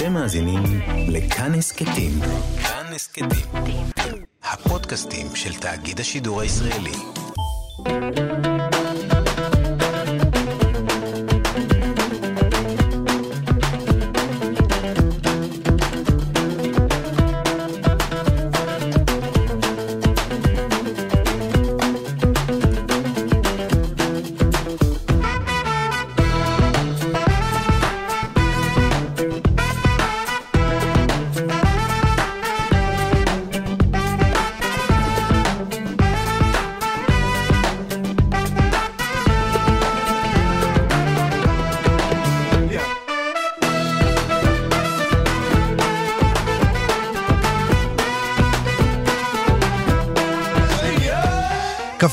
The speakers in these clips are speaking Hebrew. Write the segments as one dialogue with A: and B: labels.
A: אתם מאזינים לכאן הסכתים. כאן הסכתים. הפודקאסטים של תאגיד השידור הישראלי.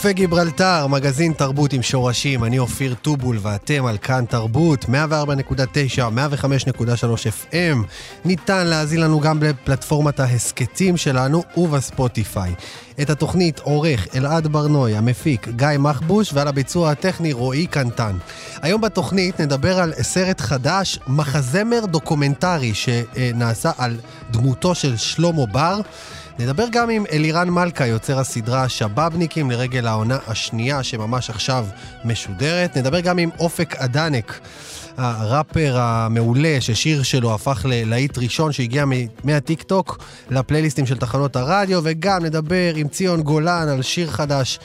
B: קפה גיברלטר, מגזין תרבות עם שורשים, אני אופיר טובול ואתם על כאן תרבות, 104.9, 105.3 FM. ניתן להאזין לנו גם בפלטפורמת ההסכתים שלנו ובספוטיפיי. את התוכנית עורך אלעד ברנוי, המפיק גיא מחבוש, ועל הביצוע הטכני רועי קנטן. היום בתוכנית נדבר על סרט חדש, מחזמר דוקומנטרי שנעשה על דמותו של שלמה בר. נדבר גם עם אלירן מלכה, יוצר הסדרה שבאבניקים לרגל העונה השנייה שממש עכשיו משודרת. נדבר גם עם אופק אדנק. הראפר המעולה ששיר שלו הפך ללהיט ראשון שהגיע מהטיק טוק לפלייליסטים של תחנות הרדיו וגם נדבר עם ציון גולן על שיר חדש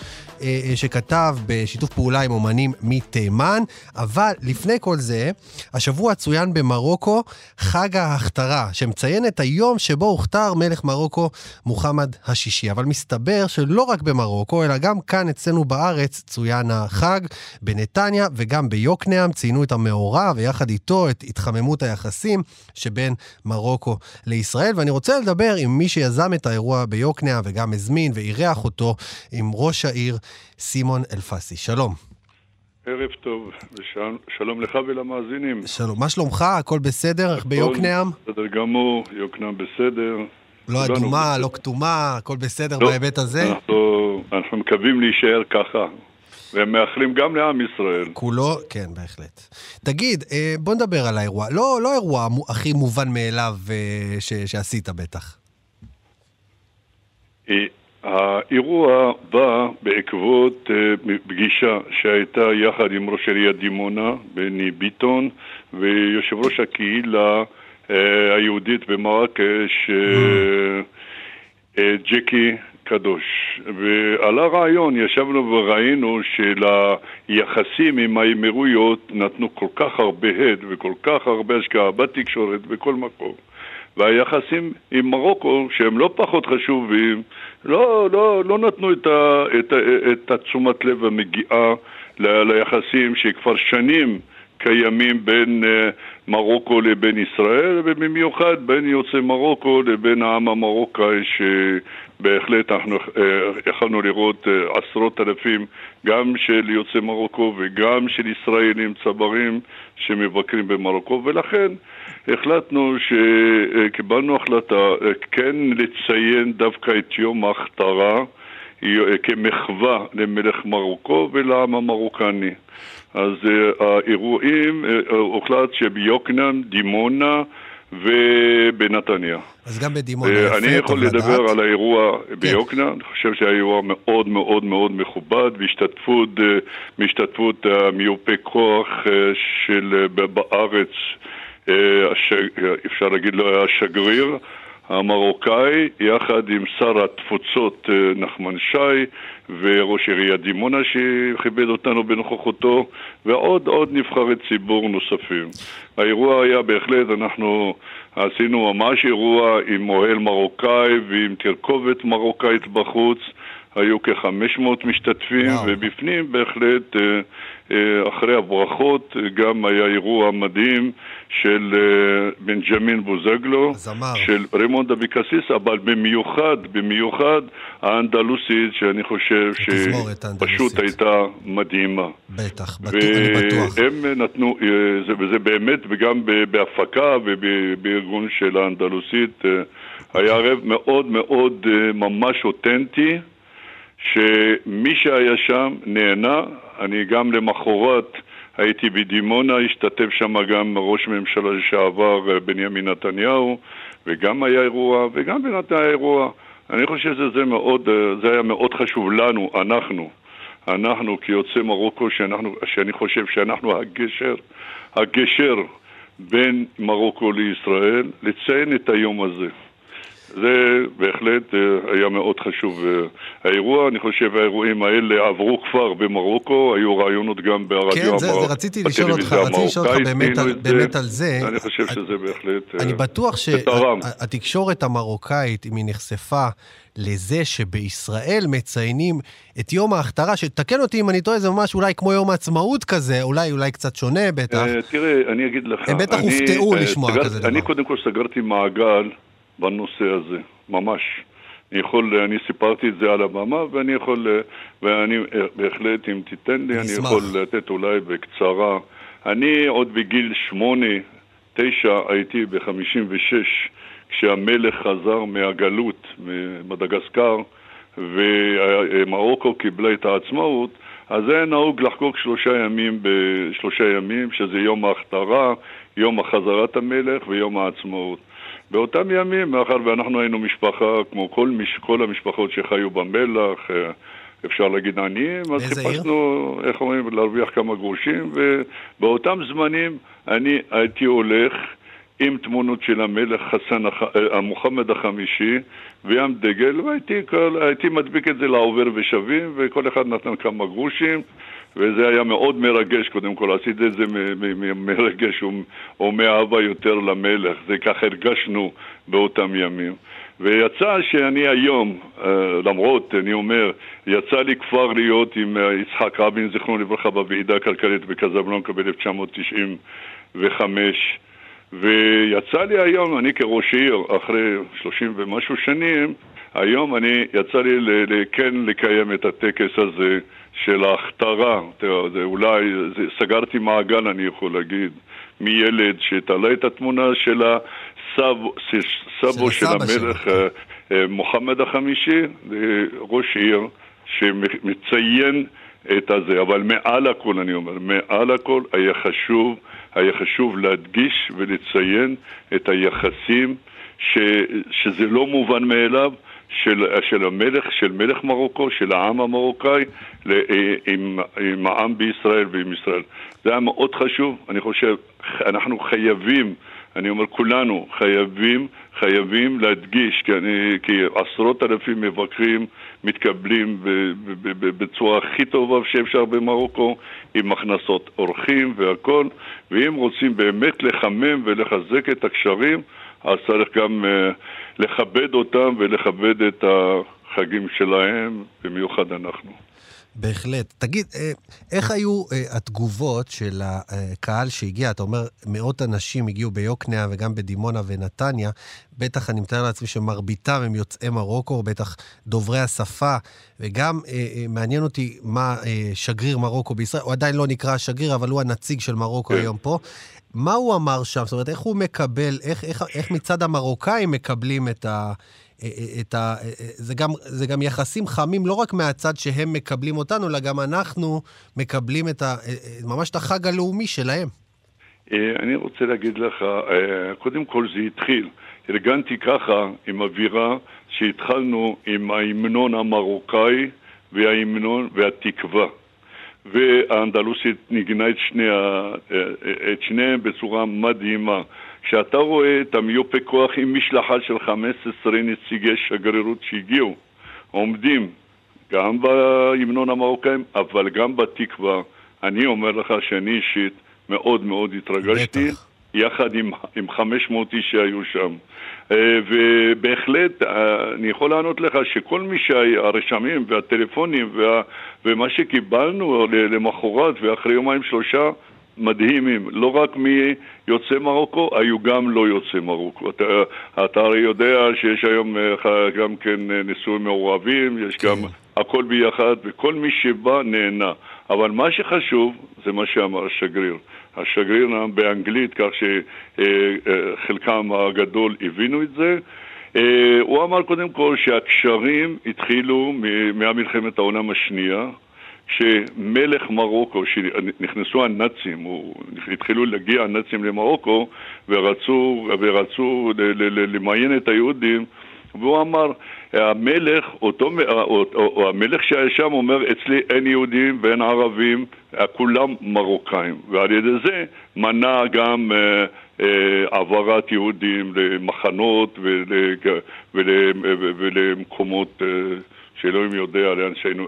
B: שכתב בשיתוף פעולה עם אומנים מתימן, אבל לפני כל זה, השבוע צוין במרוקו חג ההכתרה, שמציין את היום שבו הוכתר מלך מרוקו מוחמד השישי. אבל מסתבר שלא רק במרוקו, אלא גם כאן אצלנו בארץ צוין החג, בנתניה וגם ביוקנעם ציינו את המאורע, ויחד איתו את התחממות היחסים שבין מרוקו לישראל. ואני רוצה לדבר עם מי שיזם את האירוע ביוקנעם וגם הזמין ואירח אותו, עם ראש העיר סימון אלפסי. שלום.
C: ערב טוב, ושלום לך ולמאזינים.
B: שלום. מה שלומך? הכל בסדר? איך ביוקנעם?
C: בסדר גמור, יוקנעם בסדר.
B: לא אדומה, לא כתומה, הכל בסדר לא, בהיבט הזה?
C: אנחנו, אנחנו מקווים להישאר ככה. והם מאחלים גם לעם ישראל.
B: כולו, כן, בהחלט. תגיד, אה, בוא נדבר על האירוע. לא, לא האירוע הכי מובן מאליו אה, ש, שעשית בטח.
C: אה, האירוע בא בעקבות uh, פגישה שהייתה יחד עם ראש עיריית דימונה, בני ביטון, ויושב ראש הקהילה uh, היהודית במרקש, uh, ג'קי קדוש. ועלה רעיון, ישבנו וראינו שליחסים עם האמירויות נתנו כל כך הרבה הד וכל כך הרבה השקעה בתקשורת, בכל מקום. והיחסים עם מרוקו, שהם לא פחות חשובים, לא, לא, לא נתנו את, ה, את, ה, את התשומת לב המגיעה ל, ליחסים שכבר שנים קיימים בין uh, מרוקו לבין ישראל, ובמיוחד בין יוצאי מרוקו לבין העם המרוקאי, שבהחלט אנחנו uh, יכולנו לראות uh, עשרות אלפים גם של יוצאי מרוקו וגם של ישראלים צברים שמבקרים במרוקו, ולכן החלטנו שקיבלנו החלטה אה, כן לציין דווקא את יום ההכתרה אה, כמחווה למלך מרוקו ולעם המרוקני. אז אה, האירועים, הוחלט שביוקנעם, דימונה ובנתניה.
B: אז גם בדימונה יפה,
C: אני יכול לדבר לדעת. על האירוע כן. ביוקנעם, אני חושב שהיה אירוע מאוד מאוד מאוד מכובד, בהשתתפות, בהשתתפות מיופי כוח של בארץ אה, אפשר להגיד לו השגריר המרוקאי, יחד עם שר התפוצות אה, נחמן שי וראש עיריית דימונה שכיבד אותנו בנוכחותו ועוד עוד נבחרי ציבור נוספים. האירוע היה בהחלט, אנחנו עשינו ממש אירוע עם אוהל מרוקאי ועם תרכובת מרוקאית בחוץ היו כ-500 משתתפים, וואו. ובפנים בהחלט, אה, אחרי הברכות, גם היה אירוע מדהים של אה, בנג'מין בוזגלו,
B: זמר.
C: של רימונד אביקסיס, אבל במיוחד, במיוחד האנדלוסית, שאני חושב שפשוט הייתה מדהימה.
B: בטח, בטוח, אני בטוח.
C: והם נתנו, זה, וזה באמת, וגם בהפקה ובארגון של האנדלוסית, היה ערב מאוד מאוד ממש אותנטי. שמי שהיה שם נהנה, אני גם למחרת הייתי בדימונה, השתתף שם גם ראש ממשלה לשעבר בנימין נתניהו, וגם היה אירוע, וגם בינתיים היה אירוע. אני חושב שזה מאוד, זה היה מאוד חשוב לנו, אנחנו, אנחנו כיוצאי מרוקו, שאנחנו, שאני חושב שאנחנו הגשר, הגשר בין מרוקו לישראל, לציין את היום הזה. זה בהחלט אה, היה מאוד חשוב אה, האירוע. אני חושב האירועים האלה עברו כבר במרוקו, היו רעיונות גם ברדיו
B: כן, זה, זה רציתי לשאול אותך, רציתי לשאול אותך באמת, על, באמת על זה.
C: אני חושב שזה בהחלט
B: אני בטוח שהתקשורת המרוקאית, אם היא נחשפה לזה שבישראל מציינים את יום ההכתרה, שתקן אותי אם אני טועה, זה ממש אולי כמו יום העצמאות כזה, אולי אולי קצת שונה בטח.
C: תראה, אני אגיד לך.
B: הם בטח הופתעו לשמוע כזה דבר.
C: אני קודם כל סגרתי מעגל. בנושא הזה, ממש. אני יכול, אני סיפרתי את זה על הבמה, ואני יכול, ואני בהחלט, אם תיתן לי, אני יכול לתת אולי בקצרה. אני עוד בגיל שמונה, תשע, הייתי בחמישים ושש, כשהמלך חזר מהגלות, ממדגסקר, ומרוקו קיבלה את העצמאות, אז היה נהוג לחגוג שלושה ימים בשלושה ימים, שזה יום ההכתרה, יום החזרת המלך ויום העצמאות. באותם ימים, מאחר ואנחנו היינו משפחה, כמו כל, מש, כל המשפחות שחיו במלח, אה, אפשר להגיד עניים, אז חיפשנו, איך אומרים, להרוויח כמה גרושים, ובאותם זמנים אני הייתי הולך עם תמונות של המלך חסן, אה, מוחמד החמישי, וים דגל, והייתי כל, מדביק את זה לעובר ושבים, וכל אחד נתן כמה גרושים. וזה היה מאוד מרגש, קודם כל, עשיתי את זה מרגש או מאהבה יותר למלך, זה ככה הרגשנו באותם ימים. ויצא שאני היום, אה, למרות, אני אומר, יצא לי כבר להיות עם אה, יצחק רבין, זיכרונו לברכה, בוועידה הכלכלית בקזבלונקה ב-1995, ויצא לי היום, אני כראש עיר, אחרי שלושים ומשהו שנים, היום אני, יצא לי כן לקיים את הטקס הזה של ההכתרה, זה אולי, זה, סגרתי מעגל אני יכול להגיד, מילד שתלה את התמונה של הסבו סבו של המלך אה, אה, מוחמד החמישי, ראש עיר שמציין את הזה, אבל מעל הכל אני אומר, מעל הכל היה חשוב, היה חשוב להדגיש ולציין את היחסים ש, שזה לא מובן מאליו של, של המלך, של מלך מרוקו, של העם המרוקאי, עם, עם העם בישראל ועם ישראל. זה היה מאוד חשוב, אני חושב, אנחנו חייבים, אני אומר כולנו, חייבים, חייבים להדגיש, כי, אני, כי עשרות אלפים מבקרים מתקבלים בצורה הכי טובה שאפשר במרוקו, עם הכנסות אורחים והכל, ואם רוצים באמת לחמם ולחזק את הקשרים, אז צריך גם uh, לכבד אותם ולכבד את החגים שלהם, במיוחד אנחנו.
B: בהחלט. תגיד, אה, איך היו אה, התגובות של הקהל שהגיע? אתה אומר, מאות אנשים הגיעו ביוקנעם וגם בדימונה ונתניה. בטח, אני מתאר לעצמי שמרביתם הם יוצאי מרוקו, בטח דוברי השפה, וגם אה, מעניין אותי מה שגריר מרוקו בישראל, הוא עדיין לא נקרא שגריר, אבל הוא הנציג של מרוקו כן. היום פה. מה הוא אמר שם? זאת אומרת, איך הוא מקבל, איך, איך, איך מצד המרוקאים מקבלים את ה... את ה... זה גם, זה גם יחסים חמים לא רק מהצד שהם מקבלים אותנו, אלא גם אנחנו מקבלים את ה... ממש את החג הלאומי שלהם.
C: אה, אני רוצה להגיד לך, אה, קודם כל זה התחיל. ארגנתי ככה עם אווירה שהתחלנו עם ההמנון המרוקאי וההמנון והתקווה. והאנדלוסית ניגנה את, שני, את שניהם בצורה מדהימה. כשאתה רואה את המיופה כוח עם משלחה של 15 נציגי שגרירות שהגיעו, עומדים גם בהמנון המרוקאים, אבל גם בתקווה, אני אומר לך שאני אישית מאוד מאוד התרגשתי, בטח. יחד עם, עם 500 איש שהיו שם. אה, ובהחלט, אה, אני יכול לענות לך שכל מי שהרשמים והטלפונים וה, ומה שקיבלנו למחרת ואחרי יומיים שלושה מדהימים, לא רק מיוצאי מרוקו, היו גם לא יוצאי מרוקו. אתה, אתה הרי יודע שיש היום אה, גם כן נישואים מעורבים, יש גם כן. הכל ביחד, וכל מי שבא נהנה. אבל מה שחשוב זה מה שאמר השגריר. השגריר באנגלית, כך שחלקם הגדול הבינו את זה. אה, הוא אמר קודם כל שהקשרים התחילו מהמלחמת העולם השנייה, שמלך מרוקו, שנכנסו הנאצים, התחילו להגיע הנאצים למרוקו ורצו, ורצו למיין את היהודים, והוא אמר, המלך, אותו, או, או, או המלך שהיה שם אומר, אצלי אין יהודים ואין ערבים, כולם מרוקאים, ועל ידי זה מנע גם אה, אה, יהודים למחנות ול, ול, ול, ולמקומות אה, שאלוהים יודע,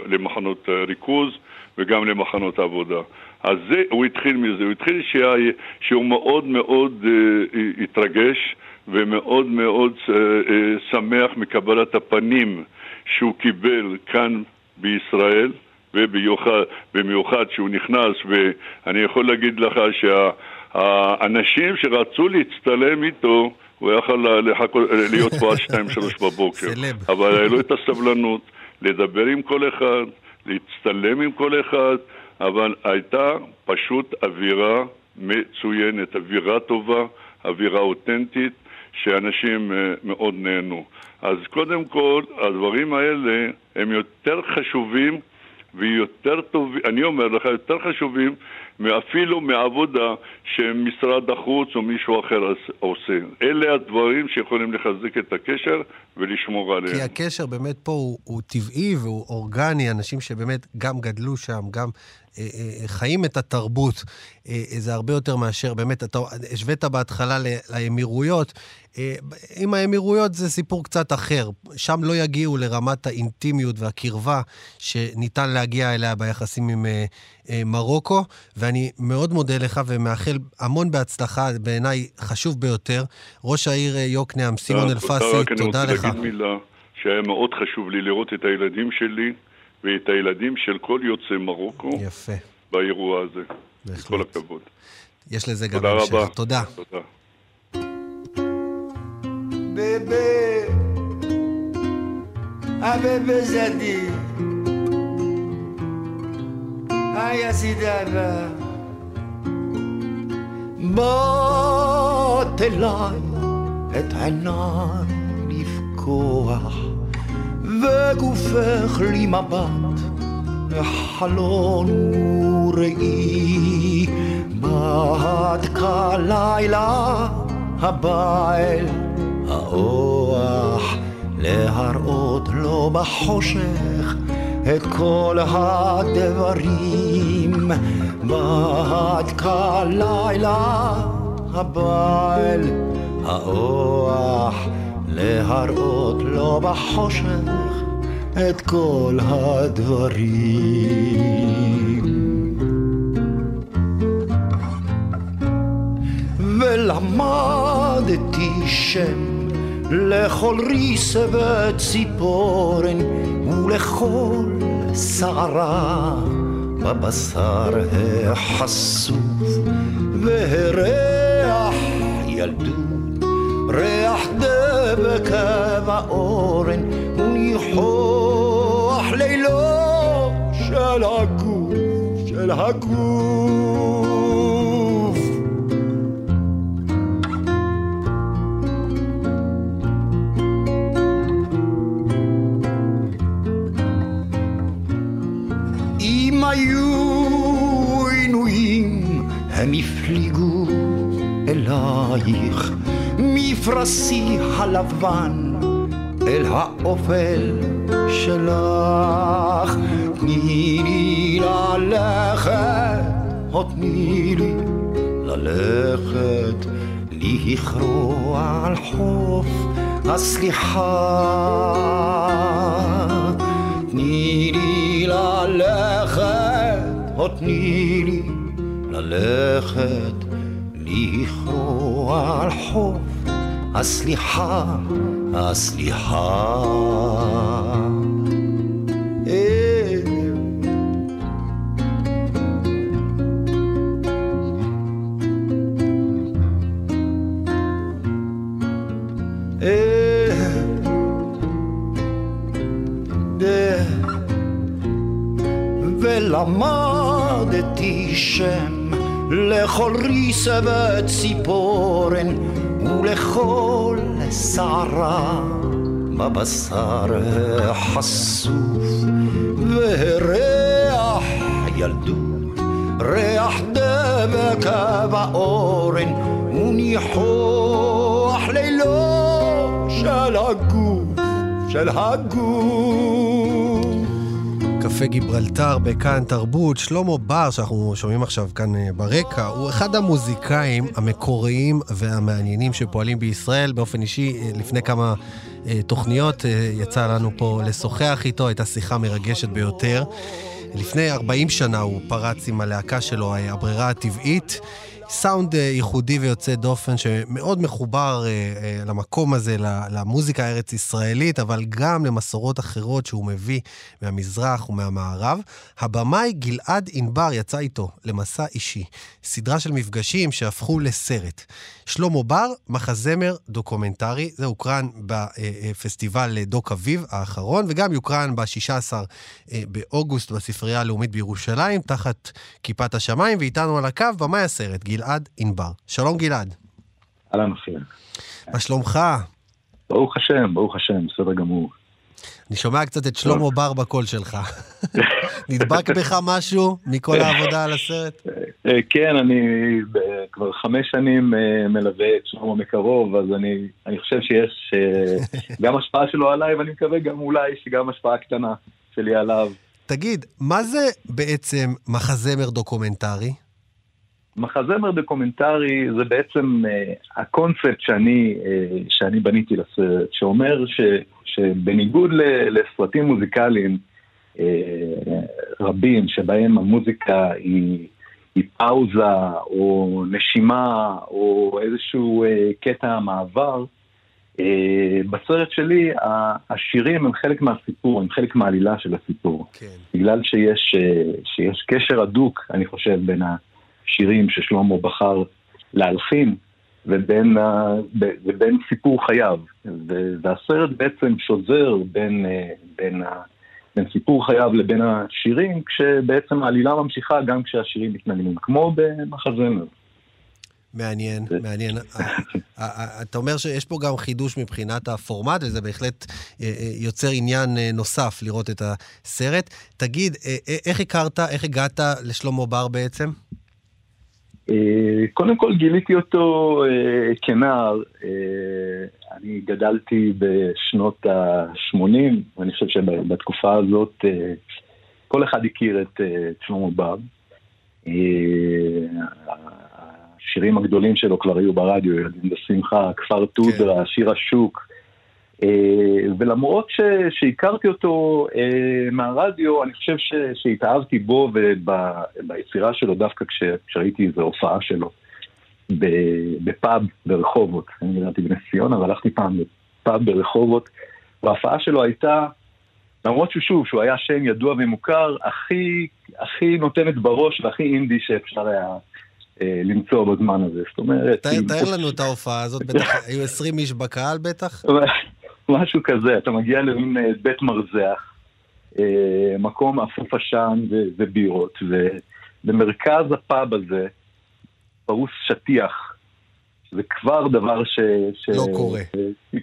C: למחנות אה, ריכוז וגם למחנות עבודה. אז זה, הוא התחיל מזה, הוא התחיל שה, שהוא מאוד מאוד uh, התרגש ומאוד מאוד uh, uh, שמח מקבלת הפנים שהוא קיבל כאן בישראל, ובמיוחד שהוא נכנס, ואני יכול להגיד לך שהאנשים שרצו להצטלם איתו, הוא יכול לחכות, להיות פה עד שתיים, שלוש בבוקר. אבל היה לו את הסבלנות לדבר עם כל אחד, להצטלם עם כל אחד, אבל הייתה פשוט אווירה מצוינת, אווירה טובה, אווירה אותנטית, שאנשים אה, מאוד נהנו. אז קודם כל, הדברים האלה הם יותר חשובים ויותר טובים, אני אומר לך, יותר חשובים אפילו מעבודה שמשרד החוץ או מישהו אחר עושה. אלה הדברים שיכולים לחזק את הקשר ולשמור עליהם.
D: כי הקשר באמת פה הוא, הוא טבעי והוא אורגני, אנשים שבאמת גם גדלו שם, גם אה, אה, חיים את התרבות, אה, זה הרבה יותר מאשר, באמת, אתה השווית בהתחלה לאמירויות. עם האמירויות זה סיפור קצת אחר. שם לא יגיעו לרמת האינטימיות והקרבה שניתן להגיע אליה ביחסים עם מרוקו, ואני מאוד מודה לך ומאחל המון בהצלחה, בעיניי חשוב ביותר. ראש העיר יוקנעם, סימון אלפסי, תודה לך.
C: אני רוצה להגיד מילה שהיה מאוד חשוב לי לראות את הילדים שלי. ואת הילדים של כל יוצאי מרוקו
D: יפה.
C: באירוע הזה. בהחלט. כל הכבוד.
D: יש לזה גם המשך. תודה רבה. תודה. תודה. bébé, ah bébé Zadi, ah Yazidaba, בוא אליי את עיניי לפקוח וגופך לי מבט, חלון וראי, בדקה לילה הבא אל האוח, להראות לו בחושך את כל הדברים, בדקה לילה הבא אל האוח, להראות לו בחושך את כל הדברים. ולמדתי שם לכל ריס וציפורן ולכל שערה בבשר החשוף והריח ילדות ריח דבק באורן וניחוח לילו של הגוף, של הגוף. אלייך מפרשי הלבן אל האופל שלך. תני לי ללכת, או תני לי ללכת, לכרוע על חוף הסליחה. תני לי ללכת, או תני לי ללכת, לכרוע על חוף הסליחה, הסליחה. ריס וציפורן ולכל שערה בבשר החשוף והריח ילדות, ריח דבק באורן, וניחוח לילו של הגוף, של הגוף.
B: קפה גיברלטר בכאן תרבות, שלמה בר, שאנחנו שומעים עכשיו כאן אה, ברקע, הוא אחד המוזיקאים המקוריים והמעניינים שפועלים בישראל. באופן אישי, אה, לפני כמה אה, תוכניות יצא לנו פה לשוחח איתו, הייתה שיחה מרגשת ביותר. לפני 40 שנה הוא פרץ עם הלהקה שלו, הברירה הטבעית. סאונד אה, ייחודי ויוצא דופן שמאוד מחובר אה, אה, למקום הזה, למוזיקה הארץ-ישראלית, אבל גם למסורות אחרות שהוא מביא מהמזרח ומהמערב. הבמאי גלעד ענבר יצא איתו למסע אישי, סדרה של מפגשים שהפכו לסרט. שלמה בר, מחזמר דוקומנטרי, זה הוקרן בפסטיבל דוק אביב האחרון, וגם יוקרן ב-16 באוגוסט בספרייה הלאומית בירושלים, תחת כיפת השמיים, ואיתנו על הקו במאי הסרט, גלעד ענבר. שלום גלעד.
E: אהלן אופיר.
B: מה שלומך?
E: ברוך השם, ברוך השם, בסדר גמור.
B: אני שומע קצת את שלמה בר בקול שלך. נדבק בך משהו מכל העבודה על הסרט?
E: אה, כן, אני כבר חמש שנים אה, מלווה את שלמה מקרוב, אז אני חושב שיש אה, גם השפעה שלו עליי, ואני מקווה גם אולי שגם השפעה קטנה שלי עליו.
B: תגיד, מה זה בעצם מחזמר דוקומנטרי?
E: מחזמר דוקומנטרי זה בעצם אה, הקונספט שאני, אה, שאני בניתי לסרט, שאומר ש, שבניגוד ל, לסרטים מוזיקליים uh, רבים, שבהם המוזיקה היא, היא פאוזה או נשימה או איזשהו uh, קטע מעבר, uh, בסרט שלי השירים הם חלק מהסיפור, הם חלק מהעלילה של הסיפור. כן. בגלל שיש, uh, שיש קשר הדוק, אני חושב, בין ה... שירים ששלמה בחר להלחין, ובין, ובין סיפור חייו. והסרט בעצם שוזר בין, בין, בין סיפור חייו לבין השירים, כשבעצם העלילה ממשיכה גם כשהשירים מתנגנים, כמו במחזמר.
B: מעניין, מעניין. אתה אומר שיש פה גם חידוש מבחינת הפורמט, וזה בהחלט אה, אה, יוצר עניין אה, נוסף לראות את הסרט. תגיד, איך הכרת, איך הגעת לשלמה בר בעצם?
E: אה, קודם כל גיליתי אותו אה, כנער, אה, אני גדלתי בשנות ה-80, ואני חושב שבתקופה הזאת כל אחד הכיר את שלמה בב. השירים הגדולים שלו כבר היו ברדיו, ילדים בשמחה, כפר טודרה, כן. שיר השוק. אה, ולמרות ש, שהכרתי אותו אה, מהרדיו, אני חושב ש, שהתאהבתי בו וביצירה שלו דווקא כש, כשראיתי איזו הופעה שלו בפאב ברחובות. אני גדלתי בנס ציונה והלכתי פעם לפאב ברחובות, וההופעה שלו הייתה, למרות ששוב, שהוא היה שם ידוע ומוכר, הכי, הכי נותנת בראש והכי אינדי שאפשר היה אה, למצוא בזמן הזה. זאת אומרת...
B: תאר לנו את ההופעה הזאת, בטח היו 20 איש בקהל בטח?
E: משהו כזה, אתה מגיע למין אה, בית מרזח, אה, מקום אפוף עשן ובירות, ובמרכז הפאב הזה פרוס שטיח. זה כבר דבר ש... ש...
B: לא קורה.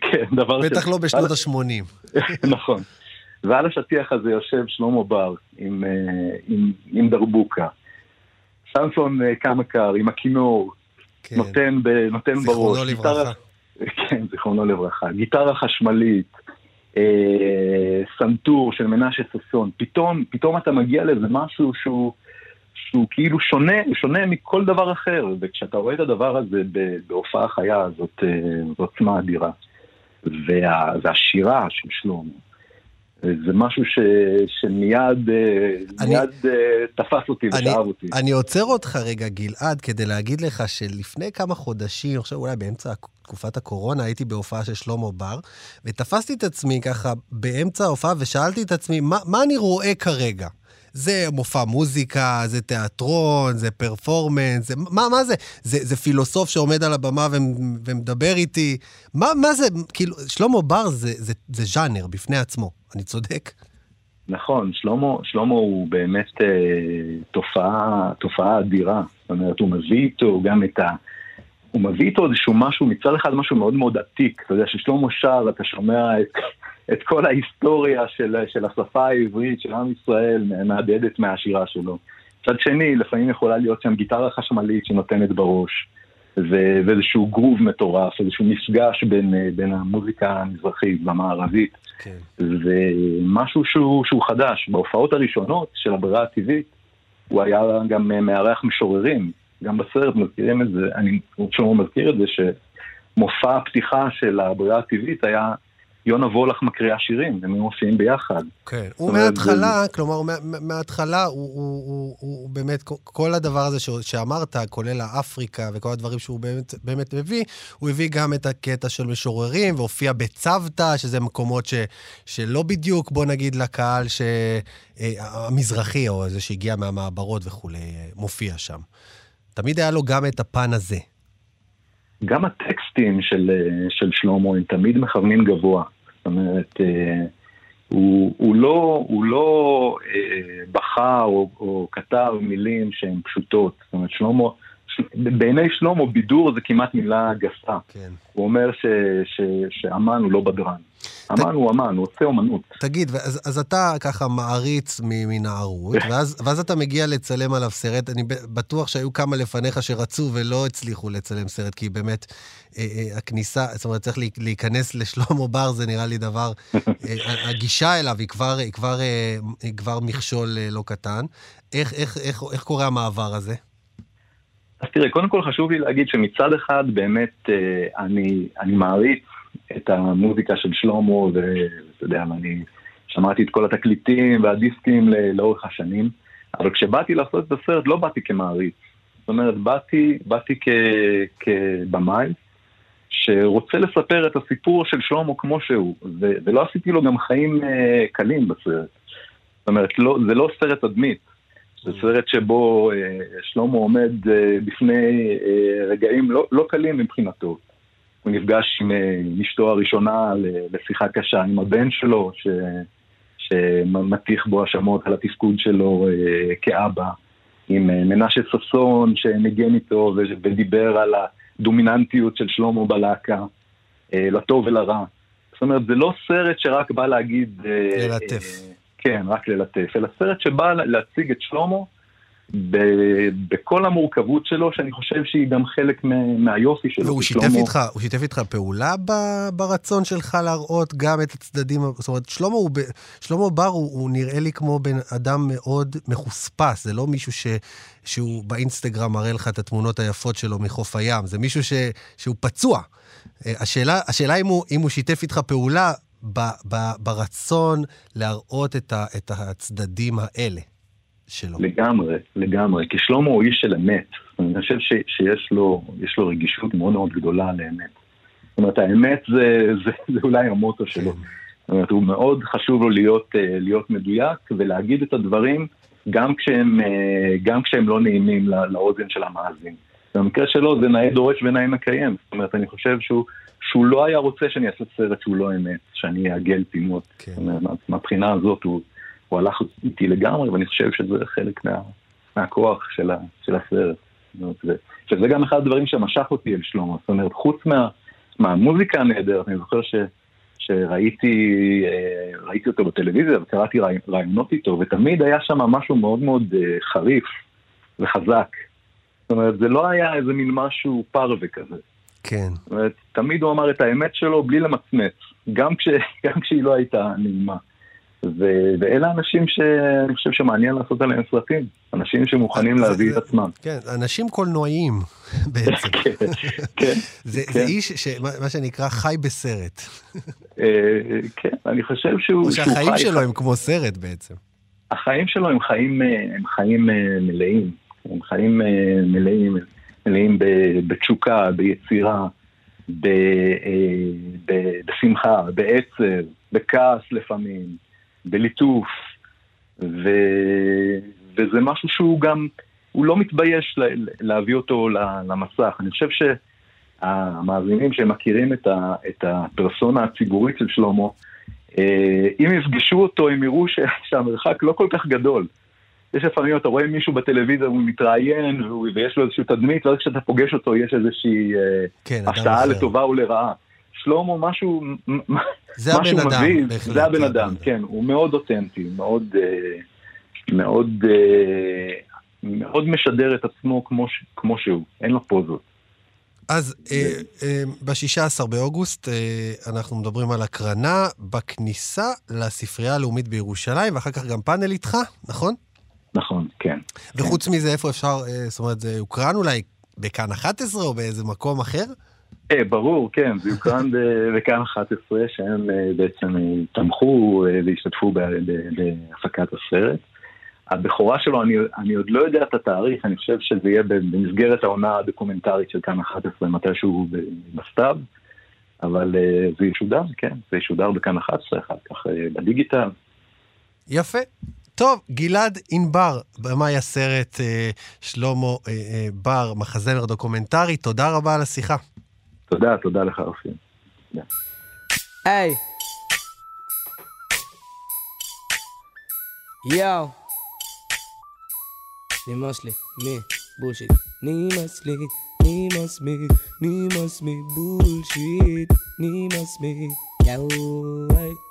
E: כן, דבר
B: בטח ש... בטח לא בשנות ה-80.
E: נכון. ועל השטיח הזה יושב שלמה בר עם, אה, עם, עם דרבוקה. סמסון קמקר עם הכינור, כן. נותן, ב, נותן בראש.
B: זיכרונו לברכה.
E: כן, זיכרונו לברכה. גיטרה חשמלית, אה, סנטור של מנשה ששון. פתאום, פתאום אתה מגיע לאיזה משהו שהוא, שהוא כאילו שונה, שונה מכל דבר אחר, וכשאתה רואה את הדבר הזה בהופעה חיה, זאת, אה, עוצמה אדירה. וה, והשירה של שלמה. זה משהו ש, שמיד אה, אני, מיד, uh, תפס אותי ושאב אותי.
B: אני עוצר אותך רגע, גלעד, כדי להגיד לך שלפני כמה חודשים, עכשיו אולי באמצע תקופת הקורונה, הייתי בהופעה של שלמה בר, ותפסתי את עצמי ככה באמצע ההופעה ושאלתי את עצמי, מה, מה אני רואה כרגע? זה מופע מוזיקה, זה תיאטרון, זה פרפורמנס, זה, מה, מה זה? זה? זה פילוסוף שעומד על הבמה ו, ומדבר איתי. מה, מה זה? כאילו, שלמה בר זה, זה, זה ז'אנר בפני עצמו, אני צודק?
E: נכון, שלמה, שלמה הוא באמת אה, תופעה, תופעה אדירה. זאת אומרת, הוא מביא איתו גם את ה... הוא מביא איתו איזשהו משהו, מצד אחד משהו מאוד מאוד עתיק. אתה יודע, ששלמה שר, אתה שומע את את כל ההיסטוריה של, של השפה העברית, של עם ישראל, מהדהדת מהשירה שלו. מצד שני, לפעמים יכולה להיות שם גיטרה חשמלית שנותנת בראש, ו- ואיזשהו גרוב מטורף, איזשהו מפגש בין, בין המוזיקה המזרחית והמערבית.
B: כן.
E: זה משהו שהוא, שהוא חדש. בהופעות הראשונות של הברירה הטבעית, הוא היה גם מארח משוררים. גם בסרט מזכירים את זה, אני שלמה מזכיר את זה, שמופע הפתיחה של הברירה הטבעית היה יונה וולך מקריאה שירים, הם מופיעים ביחד.
B: כן, הוא מההתחלה, כלומר, מההתחלה הוא, הוא, הוא, הוא באמת, כל הדבר הזה שאמרת, כולל האפריקה וכל הדברים שהוא באמת, באמת מביא, הוא הביא גם את הקטע של משוררים, והופיע בצוותא, שזה מקומות ש, שלא בדיוק, בוא נגיד, לקהל ש, אה, המזרחי, או זה שהגיע מהמעברות וכולי, אה, מופיע שם. תמיד היה לו גם את הפן הזה.
E: גם הטקסטים של, אה, של שלמה הם תמיד מכוונים גבוה. זאת אומרת, אה, הוא, הוא לא, הוא לא אה, בכה או, או כתב מילים שהן פשוטות. זאת אומרת, שלמה, בעיני שלמה בידור זה כמעט מילה גסה. כן. הוא אומר ש, ש, שאמן הוא לא בדרן. אמן הוא אמן, הוא עושה אומנות.
B: תגיד, אז, אז אתה ככה מעריץ מנערות, ואז, ואז אתה מגיע לצלם עליו סרט. אני בטוח שהיו כמה לפניך שרצו ולא הצליחו לצלם סרט, כי באמת אה, אה, הכניסה, זאת אומרת, צריך להיכנס לשלמה בר, זה נראה לי דבר... אה, הגישה אליו היא כבר, היא כבר, אה, היא כבר מכשול אה, לא קטן. איך, איך, איך, איך קורה המעבר הזה?
E: אז תראה, קודם כל חשוב לי להגיד שמצד אחד באמת אה, אני, אני מעריץ את המוזיקה של שלמה, ואתה יודע, אני שמעתי את כל התקליטים והדיסקים לאורך השנים, אבל כשבאתי לעשות את הסרט לא באתי כמעריץ. זאת אומרת, באתי, באתי כ, כבמאי שרוצה לספר את הסיפור של שלמה כמו שהוא, ולא עשיתי לו גם חיים אה, קלים בסרט. זאת אומרת, לא, זה לא סרט תדמית. זה סרט שבו אה, שלמה עומד אה, בפני אה, רגעים לא, לא קלים מבחינתו. הוא נפגש עם אשתו הראשונה לשיחה קשה, עם הבן שלו, ש... שמטיח בו האשמות על התפקוד שלו כאבא, עם מנשה ששון שניגן איתו ודיבר על הדומיננטיות של שלמה בלהקה, לטוב ולרע. זאת אומרת, זה לא סרט שרק בא להגיד...
B: ללטף.
E: כן, רק ללטף, אלא סרט שבא להציג את שלמה בכל המורכבות שלו, שאני חושב שהיא גם חלק מהיופי שלו.
B: והוא שיתף איתך, הוא שיתף איתך פעולה ברצון שלך להראות גם את הצדדים, זאת אומרת, שלמה, הוא, שלמה בר הוא, הוא נראה לי כמו בן אדם מאוד מחוספס, זה לא מישהו ש, שהוא באינסטגרם מראה לך את התמונות היפות שלו מחוף הים, זה מישהו ש, שהוא פצוע. אה, השאלה, השאלה אם, הוא, אם הוא שיתף איתך פעולה ב, ב, ברצון להראות את, ה, את הצדדים האלה. שלו.
E: לגמרי, לגמרי. כי שלמה הוא איש של אמת. אני חושב ש, שיש לו, לו רגישות מאוד מאוד גדולה לאמת. זאת אומרת, האמת זה, זה, זה אולי המוטו שלו. זאת אומרת, הוא מאוד חשוב לו להיות, אה, להיות מדויק ולהגיד את הדברים גם כשהם, אה, גם כשהם לא נעימים לא, לאוזן של המאזין. במקרה שלו זה נאה דורש ונאה מקיים. זאת אומרת, אני חושב שהוא, שהוא לא היה רוצה שאני אעשה סרט שהוא לא אמת, שאני אעגל פינות. כן. מהבחינה הזאת הוא... הוא הלך איתי לגמרי, ואני חושב שזה חלק מה, מהכוח של, ה, של הסרט. זה, שזה גם אחד הדברים שמשך אותי אל שלמה. זאת אומרת, חוץ מה, מהמוזיקה הנהדרת, אני זוכר ש, שראיתי אה, ראיתי אותו בטלוויזיה וקראתי רעיונות איתו, ותמיד היה שם משהו מאוד מאוד אה, חריף וחזק. זאת אומרת, זה לא היה איזה מין משהו פרווה כזה.
B: כן.
E: זאת אומרת, תמיד הוא אמר את האמת שלו בלי למצמץ, גם, כש, גם כשהיא לא הייתה נעימה. ו- ואלה האנשים שאני חושב שמעניין לעשות עליהם סרטים, אנשים שמוכנים להביא את עצמם.
B: כן, אנשים קולנועיים בעצם.
E: כן, כן.
B: זה, כן. זה איש, ש, מה שנקרא, חי בסרט.
E: אה, כן, אני חושב שהוא...
B: או שהחיים שלו הם כמו סרט בעצם.
E: החיים שלו הם חיים, אה, הם חיים אה, מלאים, הם חיים מלאים, מלאים בתשוקה, ביצירה, בשמחה, בעצב, בכעס לפעמים. בליטוף, ו... וזה משהו שהוא גם, הוא לא מתבייש להביא אותו למסך. אני חושב שהמאזינים שמכירים את, ה... את הפרסונה הציבורית של שלמה, אה, אם יפגשו אותו, הם יראו שהמרחק לא כל כך גדול. יש לפעמים, אתה רואה מישהו בטלוויזיה, הוא מתראיין, ויש לו איזושהי תדמית, ואז כשאתה פוגש אותו יש איזושהי אה, כן, הפתעה לטובה ולרעה. שלמה משהו,
B: זה משהו הבן מביא,
E: אדם, זה הבן אדם, כן, הוא מאוד אותנטי, מאוד, אה, מאוד, אה, מאוד משדר את עצמו כמו, כמו שהוא, אין לו פוזות.
B: אז אה, אה, ב-16 באוגוסט אנחנו מדברים על הקרנה בכניסה לספרייה הלאומית בירושלים, ואחר כך גם פאנל איתך, נכון?
E: נכון, כן.
B: וחוץ מזה, איפה אפשר, אה, זאת אומרת, זה הוקרן אולי בכאן 11 או באיזה מקום אחר?
E: אה, ברור, כן, זה יוקרן בכאן 11, שהם אה, בעצם אה, תמכו והשתתפו בהפקת הסרט. הבכורה שלו, אני, אני עוד לא יודע את התאריך, אני חושב שזה יהיה במסגרת העונה הדוקומנטרית של כאן 11, מתישהו בסתיו, אבל זה ישודר, כן, זה ישודר בכאן 11, אחר כך בדיגיטל.
B: יפה. טוב, גלעד ענבר, במאי הסרט אה, שלמה אה, אה, בר, מחזמר דוקומנטרי, תודה רבה על השיחה.
E: תודה, תודה לך, אופיר.
F: Hey. Yo. נמאס לי, מי? Bullshit. נמאס לי, נמאס מי, נמאס מי, bullshit. נמאס מי, היי.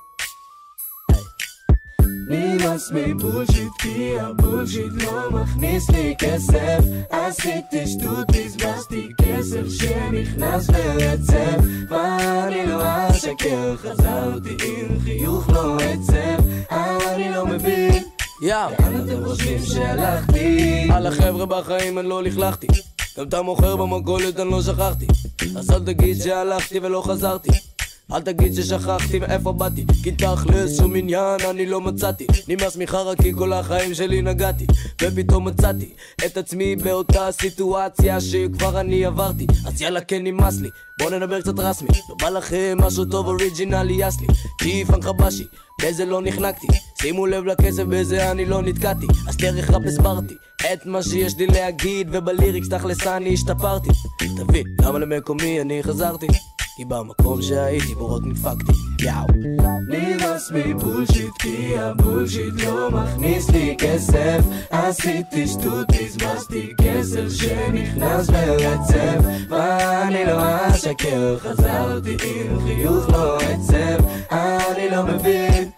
F: נמאס מבולשיט כי הבולשיט לא מכניס לי כסף. עשיתי שטות, בזבזתי כסף שנכנס ברצף מה אני לא אשקר, חזרתי עם חיוך לא עצב. אני לא מבין. יאו, לאן אתם חושבים שהלכתי? על החבר'ה בחיים אני לא לכלכתי. גם את המוכר במכולת אני לא שכחתי. אז אל תגיד שהלכתי ולא חזרתי אל תגיד ששכחתי מאיפה באתי כי תכלס שום עניין אני לא מצאתי. נמאס מחרא כי כל החיים שלי נגעתי ופתאום מצאתי את עצמי באותה סיטואציה שכבר אני עברתי. אז יאללה כן נמאס לי. בוא נדבר קצת רסמי. לא בא לכם משהו טוב אוריג'ינלי יס לי. צ'יפן חבשי בזה לא נחנקתי. שימו לב לכסף בזה אני לא נתקעתי. אז דרך ראפ הסברתי את מה שיש לי להגיד ובליריקס תכלס אני השתפרתי. תבין למה למקומי אני חזרתי כי במקום שהייתי בו רק נדפקתי, יאו. נמאס מבולשיט כי הבולשיט לא מכניס לי כסף. עשיתי שטות, בזבזתי כסף שנכנס ברצף. ואני לא אשקר, חזרתי עם חיוך לא עצב. אני לא מבין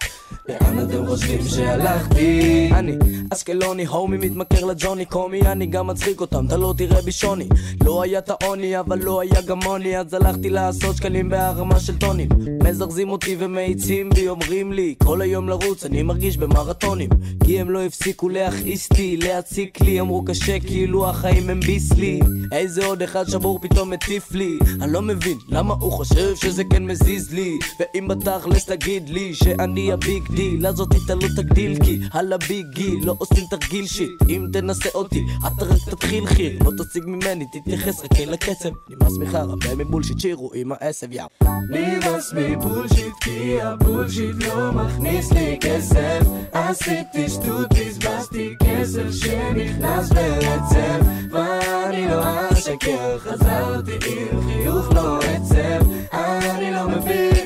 F: אתם חושבים שהלכתי? אני אשקלוני, הומי מתמכר לג'וני קומי, אני גם מצחיק אותם, אתה לא תראה בי שוני. לא היה את העוני, אבל לא היה גם עוני אז הלכתי לעשות שקלים בהרמה של טונים. מזרזים אותי ומאיצים בי, אומרים לי כל היום לרוץ, אני מרגיש במרתונים. כי הם לא הפסיקו להכעיס לי, להציק לי אמרו קשה כאילו החיים הם ביסלי איזה עוד אחד שבור פתאום מטיף לי. אני לא מבין למה הוא חושב שזה כן מזיז לי. ואם בתכלס תגיד לי שאני הביג דיל אז אותי אתה לא תגדיל כי על הביג גיל לא עושים תרגיל שיט. אם תנסה אותי אתה רק תתחיל חיל. לא תציג ממני תתייחס רק אל הקצב. נמאס מחרא ומבולשיט שירו עם העשב יאו. נמאס מ bullshit כי ה bullshit לא מכניס לי כסף. עשיתי שטות בזבזתי כסף שנכנס ברצף ואני לא אשקר חזרתי עם חיוך לא עצב. אני לא מבין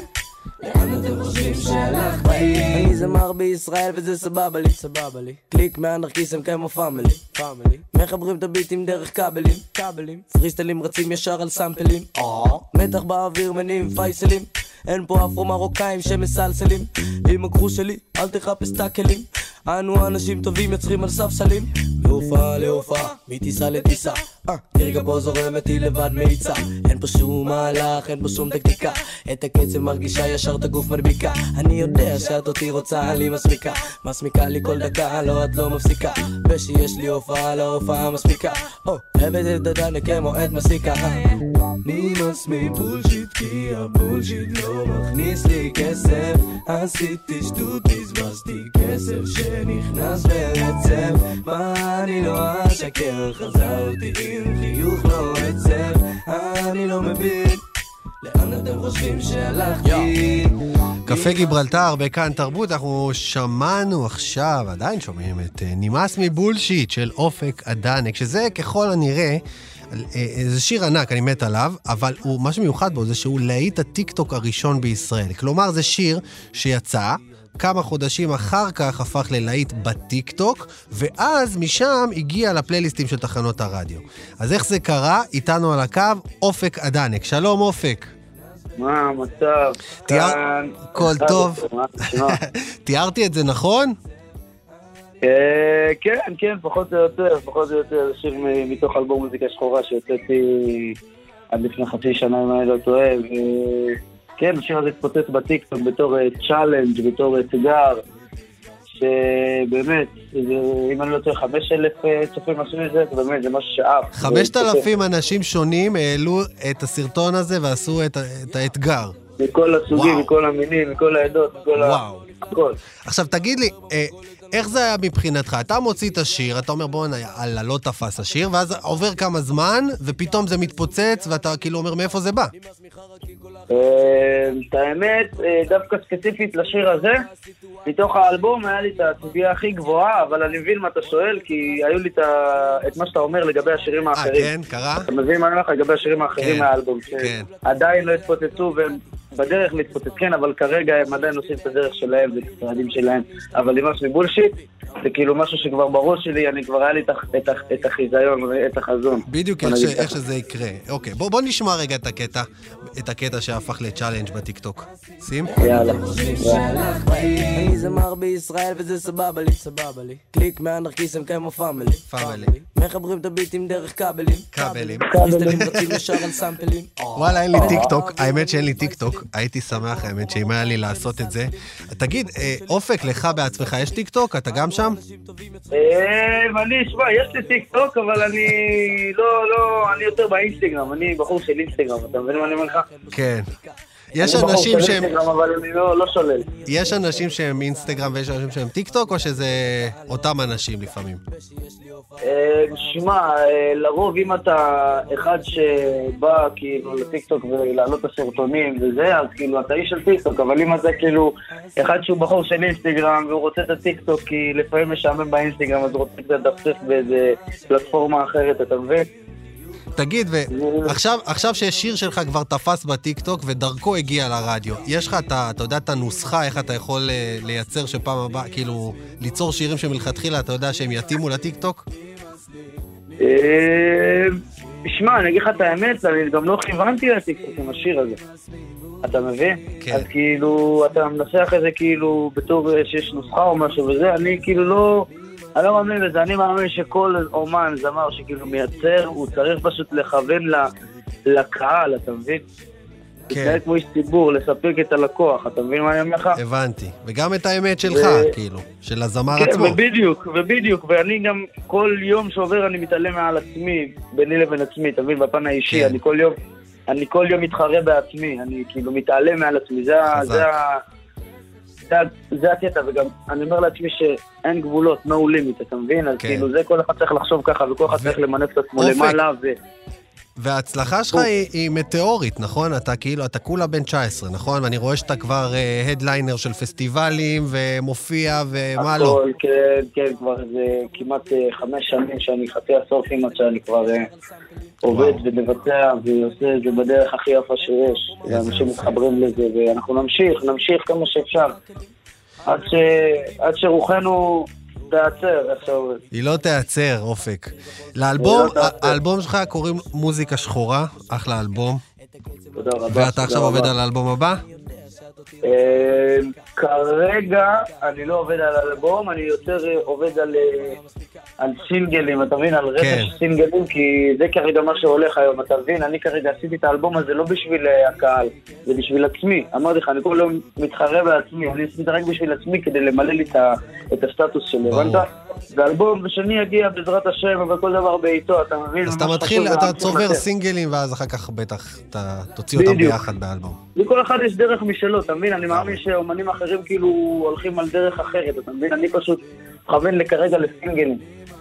F: אני זמר בישראל וזה סבבה לי, סבבה לי. קליק מאנרכיסם כמו family, family. מחברים את הביטים דרך כבלים, כבלים. פריסטיילים רצים ישר על סמפלים, אה. מתח באוויר מניעים פייסלים. אין פה אפרו מרוקאים שמסלסלים. עם הכחוש שלי, אל תחפש את הכלים. אנו אנשים טובים יוצרים על ספסלים. מהופעה להופעה, מטיסה לטיסה. אה, נרגע פה זורמת היא לבד מאיצה. אין פה שום מהלך, אין פה שום טקטיקה. את הקצב מרגישה ישר את הגוף מדביקה. אני יודע שאת אותי רוצה, לי מספיקה. מסמיקה לי כל דקה, לא את לא מפסיקה. ושיש לי הופעה, להופעה מספיקה. או, אוהבת את הדנה כמו את מסיקה. נמאס מבולשיט, כי הבולשיט לא מכניס לי כסף. עשיתי שטות, בזבזתי כסף שנכנס ברצף. מה אני לא אשקר, חזרתי עם חיוך לא עצב. אני לא מבין. לאן אתם חושבים שהלכתי?
B: קפה גיברלטר בכאן תרבות, אנחנו שמענו עכשיו, עדיין שומעים את אה, נמאס מבולשיט של אופק אדנק, שזה ככל הנראה... אה, זה שיר ענק, אני מת עליו, אבל הוא, מה שמיוחד בו זה שהוא להיט הטיקטוק הראשון בישראל. כלומר, זה שיר שיצא, כמה חודשים אחר כך הפך ללהיט בטיקטוק, ואז משם הגיע לפלייליסטים של תחנות הרדיו. אז איך זה קרה? איתנו על הקו אופק אדנק. שלום, אופק.
G: מה המצב?
B: תיאר-
G: כאן.
B: הכל טוב. תיארתי את זה נכון?
G: אה, כן, כן, פחות או יותר, פחות או יותר, שיר מתוך אלבום מוזיקה שחורה שהוצאתי עד לפני חצי שנה, אם אני לא טועה, וכן, השיר הזה התפוצץ בטיקטוק בתור challenge, בתור אתגר, שבאמת, אם אני לא טועה, חמש אלף אה, צופים עשו את זה, זה באמת, זה משהו שאף.
B: חמשת אלפים אנשים שונים העלו את הסרטון הזה ועשו את, האתגר.
G: מכל הסוגים,
B: וואו.
G: מכל המינים, מכל העדות, מכל ה... הכל.
B: עכשיו, תגיד לי, אה, איך זה היה מבחינתך? אתה מוציא את השיר, אתה אומר, בואנה, יאללה, לא תפס השיר, ואז עובר כמה זמן, ופתאום זה מתפוצץ, ואתה כאילו אומר, מאיפה זה בא?
G: אה, את האמת, אה, דווקא ספציפית לשיר הזה, מתוך האלבום היה לי את הציפייה הכי גבוהה, אבל אני מבין מה אתה שואל, כי היו לי את מה שאתה אומר לגבי השירים
B: אה,
G: האחרים.
B: כן? קרה?
G: אתה מבין מה אני אומר לך לגבי השירים האחרים
B: כן,
G: מהאלבום,
B: כן.
G: שעדיין לא התפוצצו והם בדרך להתפוצץ, כן, אבל כרגע הם עדיין עושים את הדרך שלהם ואת הצעדים שלהם. אבל נמאס מ bullshit, זה כאילו משהו שכבר בראש שלי, אני כבר היה לי את את את החיזיון, את החזון.
B: בדיוק איך, ש... איך. שזה יקרה. אוקיי, בוא, בוא נשמע רגע את הקטע, את הקטע שהפך ל challenge בטיקטוק. שים?
G: יאללה.
F: אני זמר בישראל וזה סבבה לי, סבבה לי קליק מאנרכיסם כמו family,
B: family.
F: מחברים את הביטים דרך כבלים,
B: כבלים.
F: פריסטיילים רצים ישר על סמפלים
B: וואלה, אין לי טיקטוק. האמת שאין לי טיקטוק. הייתי שמח, האמת, שאם היה לי לעשות את זה. תגיד, אה, אופק, לך בעצמך יש טיקטוק? אתה גם שם?
G: אה, אני, שמע, יש לי טיק טוק, אבל אני לא, לא, אני יותר באינסטגרם, אני בחור של אינסטגרם, אתה מבין מה אני אומר לך?
B: כן. יש אנשים שהם...
G: אבל אני לא לא שולל.
B: יש אנשים שהם אינסטגרם ויש אנשים שהם טיקטוק, או שזה אותם אנשים לפעמים?
G: אה, שמע, אה, לרוב אם אתה אחד שבא כאילו לטיקטוק ולהעלות את הסרטונים וזה, אז כאילו אתה איש של טיקטוק, אבל אם אתה כאילו אחד שהוא בחור של אינסטגרם והוא רוצה את הטיקטוק כי לפעמים משעמם באינסטגרם אז הוא רוצה קצת לדפדף באיזה פלטפורמה אחרת, אתה מבין?
B: תגיד, ועכשיו עכשיו שיש שיר שלך כבר תפס בטיקטוק ודרכו הגיע לרדיו, יש לך, אתה, אתה יודע את הנוסחה, איך אתה יכול אה, לייצר שפעם הבאה, כאילו, ליצור שירים שמלכתחילה אתה יודע שהם יתאימו לטיקטוק?
G: אה, שמע, אני אגיד לך את האמת, אני גם לא כיוונתי לטיקטוק עם השיר הזה. אתה מבין?
B: כן.
G: אז כאילו, אתה מנסח את זה כאילו בתור אה, שיש נוסחה או משהו וזה, אני כאילו לא... אני לא מאמין בזה, אני מאמין שכל אומן, זמר שכאילו מייצר, הוא צריך פשוט לכוון לקהל, אתה מבין?
B: כן.
G: להתנהג כמו איש ציבור, לספק את הלקוח, אתה מבין מה אני אומר לך?
B: הבנתי. וגם את האמת שלך,
G: ו-
B: כאילו, של הזמר
G: כן,
B: עצמו.
G: ובדיוק, ובדיוק, ואני גם כל יום שעובר אני מתעלם מעל עצמי, ביני לבין עצמי, אתה מבין? בפן האישי,
B: כן.
G: אני כל יום, אני כל יום מתחרה בעצמי, אני כאילו מתעלם מעל עצמי, זה. זה. זה הקטע, וגם אני אומר לעצמי שאין גבולות, no limit, אתה מבין? אז
B: כן.
G: כאילו זה כל אחד צריך לחשוב ככה, וכל אחד
B: ו-
G: צריך למנף את עצמו. למעלה, ו...
B: וההצלחה שלך היא, היא מטאורית, נכון? אתה כאילו, אתה כולה בן 19, נכון? ואני רואה שאתה כבר הדליינר של פסטיבלים, ומופיע, ומה לא.
G: הכל, כן, כן, כבר איזה כמעט אה, חמש שנים שאני חצי עשור כמעט שאני כבר אה, עובד ומבצע ועושה את זה בדרך הכי יפה שיש. ואנשים
B: יפה.
G: מתחברים לזה, ואנחנו נמשיך, נמשיך כמה שאפשר. עד, ש... עד שרוחנו תיעצר, איך שאומרים.
B: היא לא תיעצר, אופק. לאלבום,
G: היא לא.
B: האלבום שלך קוראים מוזיקה שחורה, אחלה אלבום.
G: תודה רבה.
B: ואתה עכשיו. עובד על האלבום הבא?
G: כרגע אני לא עובד על אלבום, אני יותר אה, עובד על, אה, על סינגלים, אתה מבין? על
B: כן.
G: רכש סינגלים, כי זה כרגע מה שהולך היום, אתה מבין? אני כרגע עשיתי את האלבום הזה לא בשביל אה, הקהל, זה בשביל עצמי. אמרתי לך, אני כל יום מתחרה בעצמי, אני עשיתי את זה רק בשביל עצמי כדי למלא לי את, הסטטוס שלי. הבנת? ואלבום שני יגיע בעזרת השם, אבל כל דבר בעיתו, אתה מבין?
B: אז אתה מתחיל, אתה צובר. סינגלים, ואז אחר כך בטח אתה תוציא אותם. ביחד באלבום.
G: לכל אחד יש דרך משלו, אתה מבין? אני מאמין שאומנים אחרים כאילו הולכים על דרך אחרת, אתה מבין? אני פשוט מכוון כרגע לסינגלים.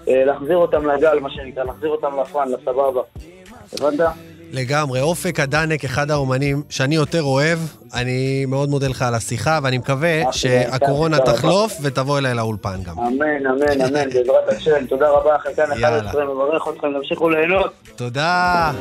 G: אה, להחזיר אותם לגל, מה שנקרא, להחזיר אותם לפאן, לסבבה. הבנת?
B: לגמרי. אופק הדנק, אחד האומנים שאני יותר אוהב. אני מאוד מודה לך על השיחה, ואני מקווה
G: אחלה,
B: שהקורונה. תחלוף ותבוא אליי לאולפן גם.
G: אמן, אמן, אמן, בעזרת השם. תודה רבה, חלקן
B: יאללה.
G: 11, מברך אתכם, תמשיכו ליהנות.
B: תודה.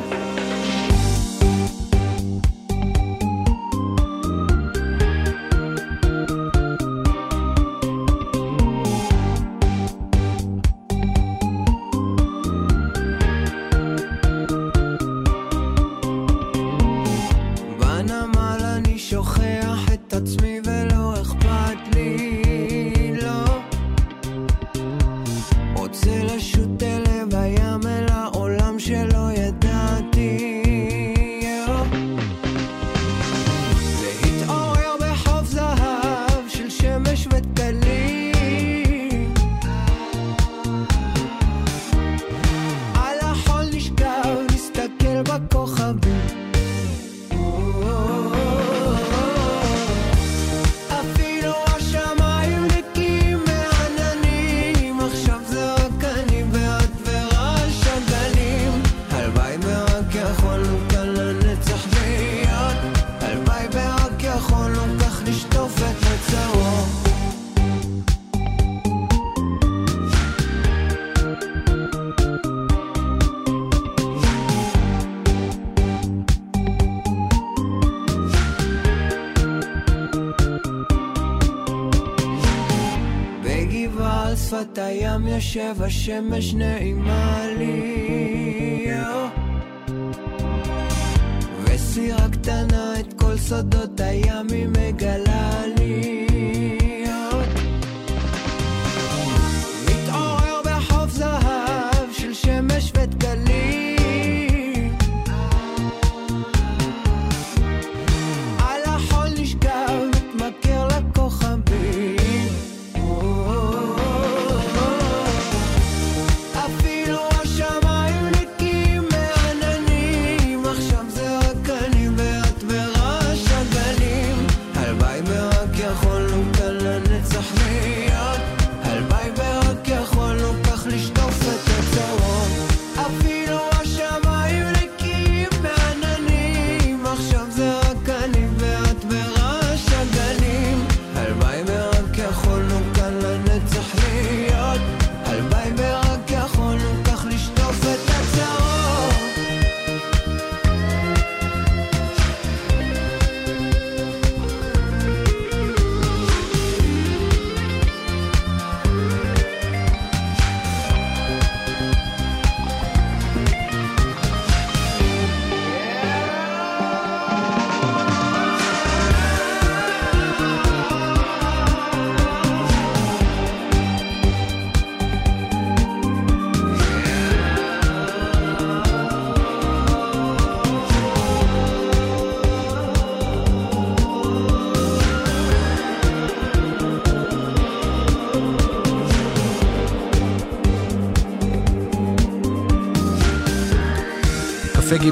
H: השמש נעימה לי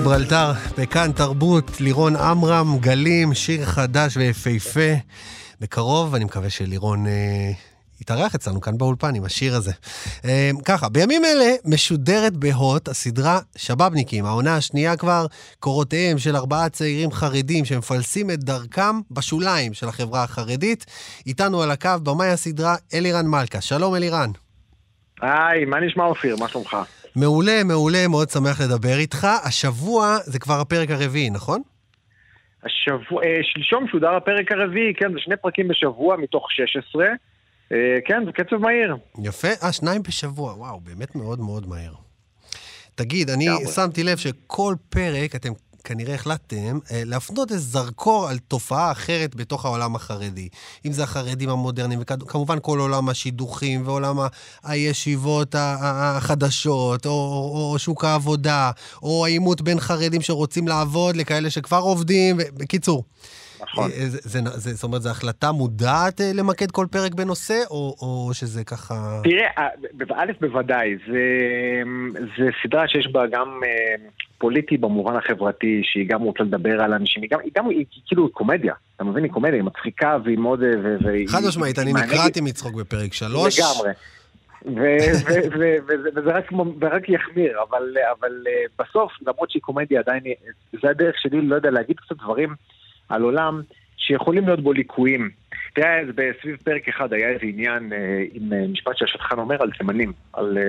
B: גיברלטר, בכאן תרבות, לירון עמרם, גלים, שיר חדש ויפהפה. בקרוב, אני מקווה שלירון אה, יתארח אצלנו כאן באולפן עם השיר הזה. אה, ככה, בימים אלה משודרת בהוט הסדרה שבאבניקים, העונה השנייה כבר, קורותיהם של ארבעה צעירים חרדים שמפלסים את דרכם בשוליים של החברה החרדית. איתנו על הקו במאי הסדרה אלירן מלכה. שלום אלירן.
I: היי, מה נשמע אופיר? מה שלומך?
B: מעולה, מעולה, מאוד שמח לדבר איתך. השבוע זה כבר הפרק הרביעי, נכון?
I: השבוע, אה, שלשום שודר הפרק הרביעי, כן, זה שני פרקים בשבוע מתוך 16. אה, כן, זה קצב מהיר.
B: יפה. אה, שניים בשבוע, וואו, באמת מאוד מאוד מהר. תגיד, אני. שמתי לב שכל פרק אתם כנראה החלטתם אה, להפנות איזה זרקור על תופעה אחרת בתוך העולם החרדי. אם זה החרדים המודרניים, וכמובן כל עולם השידוכים ועולם הישיבות החדשות, או, או, או שוק העבודה, או העימות בין חרדים שרוצים לעבוד לכאלה שכבר עובדים. ו- בקיצור,
I: נכון.
B: אה, זה, זה, זה, זאת אומרת, זו החלטה מודעת אה, למקד כל פרק בנושא, או, או שזה ככה...
I: תראה, אה, א', בוודאי, זה, זה סדרה שיש בה גם פוליטי במובן החברתי, שהיא גם רוצה לדבר על אנשים, היא גם, היא גם, היא כאילו קומדיה, אתה מבין? היא קומדיה, היא מצחיקה והיא מאוד...
B: חד משמעית, אני. נקרעתי מצחוק בפרק שלוש.
I: לגמרי. וזה- רק, ורק יחמיר, אבל, אבל בסוף, למרות שהיא קומדיה, עדיין, זה הדרך שלי, לא יודע, להגיד קצת דברים על עולם שיכולים להיות בו ליקויים. תראה, אז בסביב פרק אחד היה איזה עניין אה, עם אה, משפט שהשטחן אומר על תימנים. על, אה,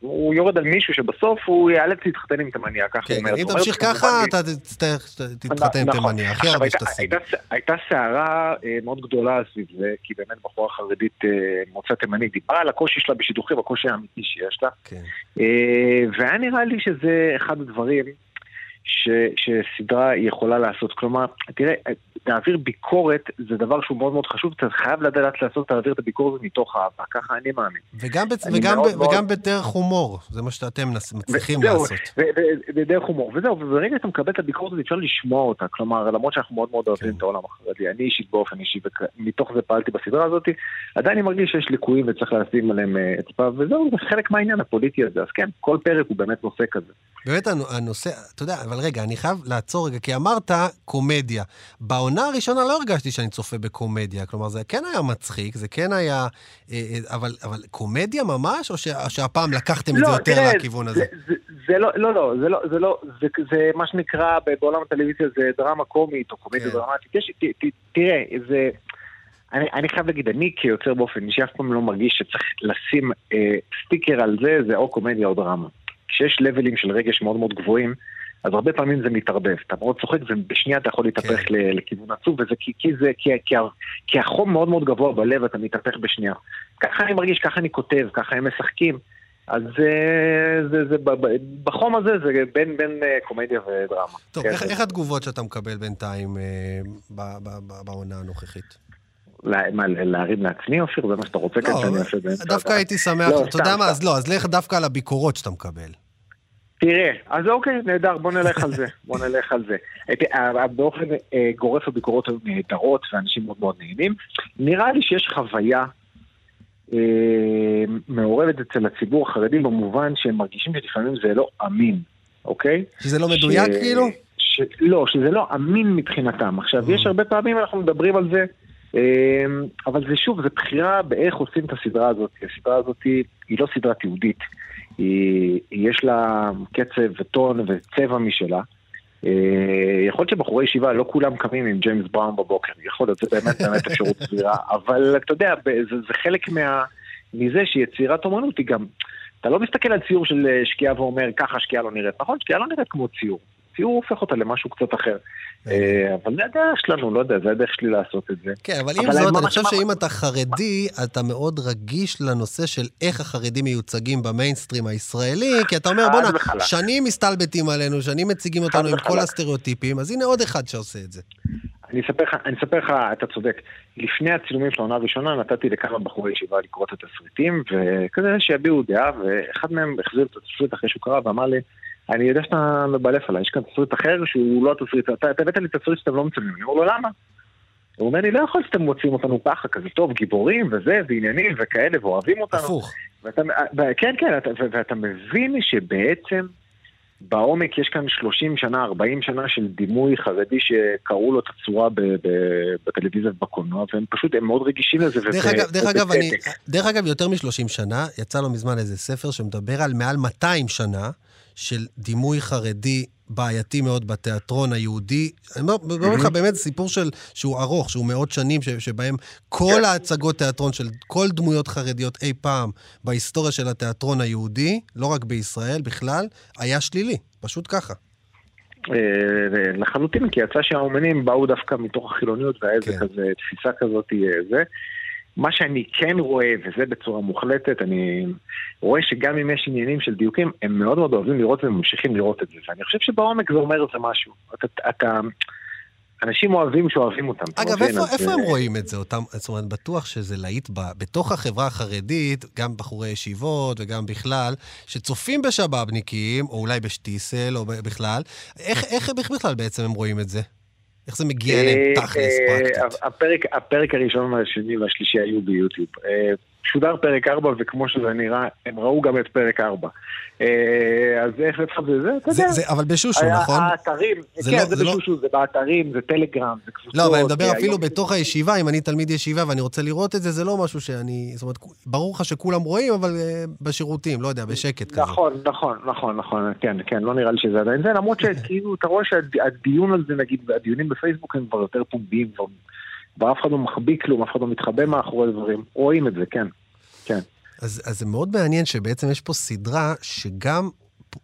I: הוא יורד על מישהו שבסוף הוא ייאלץ להתחתן עם תימניה, ככה
B: כן,
I: הוא אומר.
B: אם תמשיך ככה, אתה תצטרך תתחתן עם
I: נכון.
B: תימניה, הכי הרבה.
I: הייתה- הייתה סערה אה, מאוד גדולה סביב זה, כי באמת בחורה חרדית אה, מוצא תימנית דיברה על הקושי שלה בשידוכים, הקושי האמיתי שיש לה.
B: כן.
I: אה, והיה נראה לי שזה אחד הדברים ש, שסדרה יכולה לעשות. כלומר, תראה, להעביר ביקורת זה דבר שהוא מאוד מאוד חשוב, אתה חייב לדעת לעשות, להעביר את הביקורת מתוך אהבה, ככה אני מאמין.
B: וגם בצ-
I: אני
B: וגם
I: מאוד
B: ב-
I: מאוד-
B: וגם בדרך הומור, זה מה שאתם מצליחים
I: וזהו,
B: לעשות.
I: ו- ו- בדרך הומור, וזהו, וברגע שאתה מקבל את הביקורת הזאת אפשר לשמוע אותה, כלומר, למרות שאנחנו מאוד מאוד אוהבים
B: כן.
I: את העולם החרדי, אני אישית באופן אישי, ומתוך זה פעלתי בסדרה הזאת, עדיין אני מרגיש שיש ליקויים וצריך לשים עליהם אה, אצבע, וזהו, זה חלק מהעניין הפוליטי הזה, אז כן, כל פרק הוא באמת נושא כזה.
B: באמת הנו- הנושא, אתה יודע, אבל רגע, אני חייב לעצור רגע, כי אמרת קומדיה. בעונה הראשונה לא הרגשתי שאני צופה בקומדיה, כלומר, זה כן היה מצחיק, זה כן היה... אה, אה, אבל, אבל קומדיה ממש, או שה- שהפעם לקחתם את זה יותר
I: תראה,
B: לכיוון הזה?
I: זה, זה, זה לא, לא, לא, זה לא, זה לא, זה, זה מה שנקרא בעולם הטלוויזיה זה דרמה קומית או קומדיה
B: כן.
I: דרמטית. יש, ת, ת, תראה, זה... אני, אני חייב להגיד, אני כיוצר באופן אישי אף פעם לא מרגיש שצריך לשים אה, סטיקר על זה, זה או קומדיה או דרמה. כשיש לבלים של רגש מאוד מאוד גבוהים, אז הרבה פעמים זה מתערבב. אתה מאוד צוחק ובשנייה אתה יכול להתהפך
B: כן.
I: לכיוון עצוב, וזה כי, כי, זה, כי, כי, כי החום מאוד מאוד גבוה בלב, אתה מתהפך בשנייה. ככה אני מרגיש, ככה אני כותב, ככה הם משחקים. אז זה, זה, ב- בחום הזה זה בין, בין אה, קומדיה ודרמה.
B: טוב,
I: כן,
B: איך,
I: זה-
B: איך התגובות שאתה מקבל בינתיים אה, בעונה הנוכחית?
I: מה, להרים לעצמי, אופיר? זה מה שאתה רוצה כאן
B: לא,
I: שאני אעשה באמצע?
B: דווקא? הייתי שמח,
I: לא,
B: אתה יודע מה. אז לא, אז לך דווקא על הביקורות שאתה מקבל.
I: תראה, אז אוקיי, נהדר, בוא נלך על זה, בוא נלך על זה. את- אה, באופן אה, גורף הביקורות היו נהדרות ואנשים מאוד מאוד נהנים. נראה לי שיש חוויה אה, מעורבת אצל הציבור החרדי במובן שהם מרגישים שלפעמים זה לא אמין, אוקיי?
B: שזה לא מדויק
I: ש-
B: כאילו?
I: ש... לא, שזה לא אמין מבחינתם. עכשיו, יש הרבה פעמים אנחנו מדברים על זה, אה, אבל זה שוב, זה בחירה באיך עושים את הסדרה הזאת. הסדרה הזאת היא לא סדרה תיעודית. היא, יש לה קצב וטון וצבע משלה. אה, יכול להיות שבחורי ישיבה לא כולם קמים עם ג'יימס בראון בבוקר, יכול להיות, זה באמת באמת אפשרות סבירה, אבל אתה יודע, זה, זה חלק מה, מזה שיצירת אומנות היא גם, אתה לא מסתכל על ציור של אה, שקיעה ואומר ככה שקיעה לא נראית, נכון? שקיעה לא נראית כמו ציור, ציור הופך אותה למשהו קצת אחר. אה, אבל זה הדרך שלנו, לא יודע, זה הדרך שלי לעשות את זה.
B: כן, אבל עם זאת, אני חושב שאם אתה חרדי, אתה מאוד רגיש לנושא של איך החרדים מיוצגים במיינסטרים הישראלי, כי אתה אומר, בואנה. שנים מסתלבטים עלינו, שנים מציגים אותנו עם. כל הסטריאוטיפים, אז הנה עוד אחד שעושה את זה.
I: אני אספר לך, אני אספר לך, אתה צודק. לפני הצילומים של העונה הראשונה נתתי לכמה בחורי ישיבה לקרוא את התסריטים, וכזה שיביעו דעה, ואחד מהם החזיר את התסריט אחרי שהוא קרא ואמר לי, אני יודע שאתה מבלף עליי, יש כאן תסריט אחר שהוא לא התסריט, אתה הבאת לי תסריט שאתם לא מצלמים, אני אומר לו למה? הוא אומר לי, לא יכול שאתם מוצאים אותנו ככה, כזה טוב, גיבורים וזה, ועניינים וכאלה, ואוהבים אותנו.
B: הפוך.
I: ואתה, כן, כן, אתה, ואתה מבין שבעצם בעומק יש כאן 30 שנה, 40 שנה של דימוי חרדי שקראו לו את הצורה בטלוויזיה ובקולנוע, והם פשוט, הם מאוד רגישים לזה.
B: דרך
I: וב-
B: אגב, דרך אגב, אני. דרך אגב, יותר מ-30 שנה, יצא לא מזמן איזה ספר שמדבר על מעל 200 שנה של דימוי חרדי בעייתי מאוד בתיאטרון היהודי. אני אומר לך, באמת, זה סיפור של, שהוא ארוך, שהוא מאות שנים, ש, שבהם כל ההצגות תיאטרון של כל דמויות חרדיות אי פעם בהיסטוריה של התיאטרון היהודי, לא רק בישראל, בכלל, היה שלילי. פשוט ככה.
I: אה, לחלוטין, כי יצא שהאומנים באו דווקא מתוך החילוניות, והיה איזה
B: כן.
I: כזה תפיסה כזאת, אה, זה. מה שאני כן רואה, וזה בצורה מוחלטת, אני רואה שגם אם יש עניינים של דיוקים, הם מאוד מאוד אוהבים לראות וממשיכים לראות את זה. ואני חושב שבעומק זה אומר איזה משהו. אתה, אתה, אנשים אוהבים שאוהבים אותם.
B: אגב? איפה,
I: אז,
B: איפה
I: אה,
B: הם רואים את זה? אותם, זאת אומרת, בטוח שזה להיט ב, בתוך החברה החרדית, גם בחורי ישיבות וגם בכלל, שצופים בשבאבניקים, או אולי בשטיסל, או בכלל, איך, איך בכלל בעצם הם רואים את זה? איך זה מגיע אליהם
I: אה,
B: תכלס,
I: אה,
B: פרקטית?
I: הפרק, הפרק הראשון והשני והשלישי היו ביוטיוב. שודר פרק 4, וכמו שזה נראה, הם ראו גם את פרק 4. אה, אז איך איפה זה זה? אתה יודע.
B: זה, אבל בשושו, נכון?
I: האתרים, כן,
B: לא-
I: זה
B: לא-
I: בשושו, זה באתרים, זה טלגרם, זה קבוצות.
B: לא, אבל אני מדבר
I: אה,
B: אפילו בתוך הישיבה, אם אני תלמיד ישיבה ואני רוצה לראות את זה, זה לא משהו שאני... זאת אומרת, ברור לך שכולם רואים, אבל אה, בשירותים, לא יודע, בשקט כזה.
I: נכון, נכון, נכון, נכון, כן, כן, לא נראה לי שזה עדיין זה, למרות שכאילו, אתה רואה שהדיון על זה, נגיד, הדיונים בפייסבוק הם כבר יותר פומביים, כבר- כבר אף אחד לא מחביא כלום, אף אחד לא מתחבא מאחורי דברים, רואים את זה, כן, כן.
B: אז, אז זה מאוד מעניין שבעצם יש פה סדרה שגם,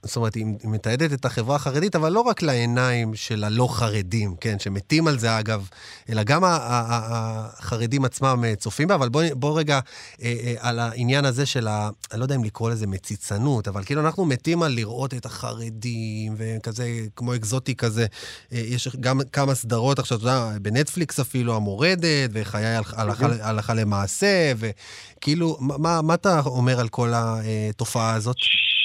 B: זאת אומרת, היא מתעדת את החברה החרדית, אבל לא רק לעיניים של הלא חרדים, כן, שמתים על זה אגב, אלא גם החרדים עצמם אה, צופים בה, אבל בוא, בוא רגע אה, אה, על העניין הזה של ה... אני לא יודע אם לקרוא לזה מציצנות, אבל כאילו אנחנו מתים על לראות את החרדים, וכזה, כמו אקזוטי כזה. אה, יש גם כמה סדרות עכשיו, אתה יודע, בנטפליקס אפילו, המורדת, וחיי הלכה, הלכה, למעשה, וכאילו, מה, מה, מה אתה אומר על כל התופעה הזאת?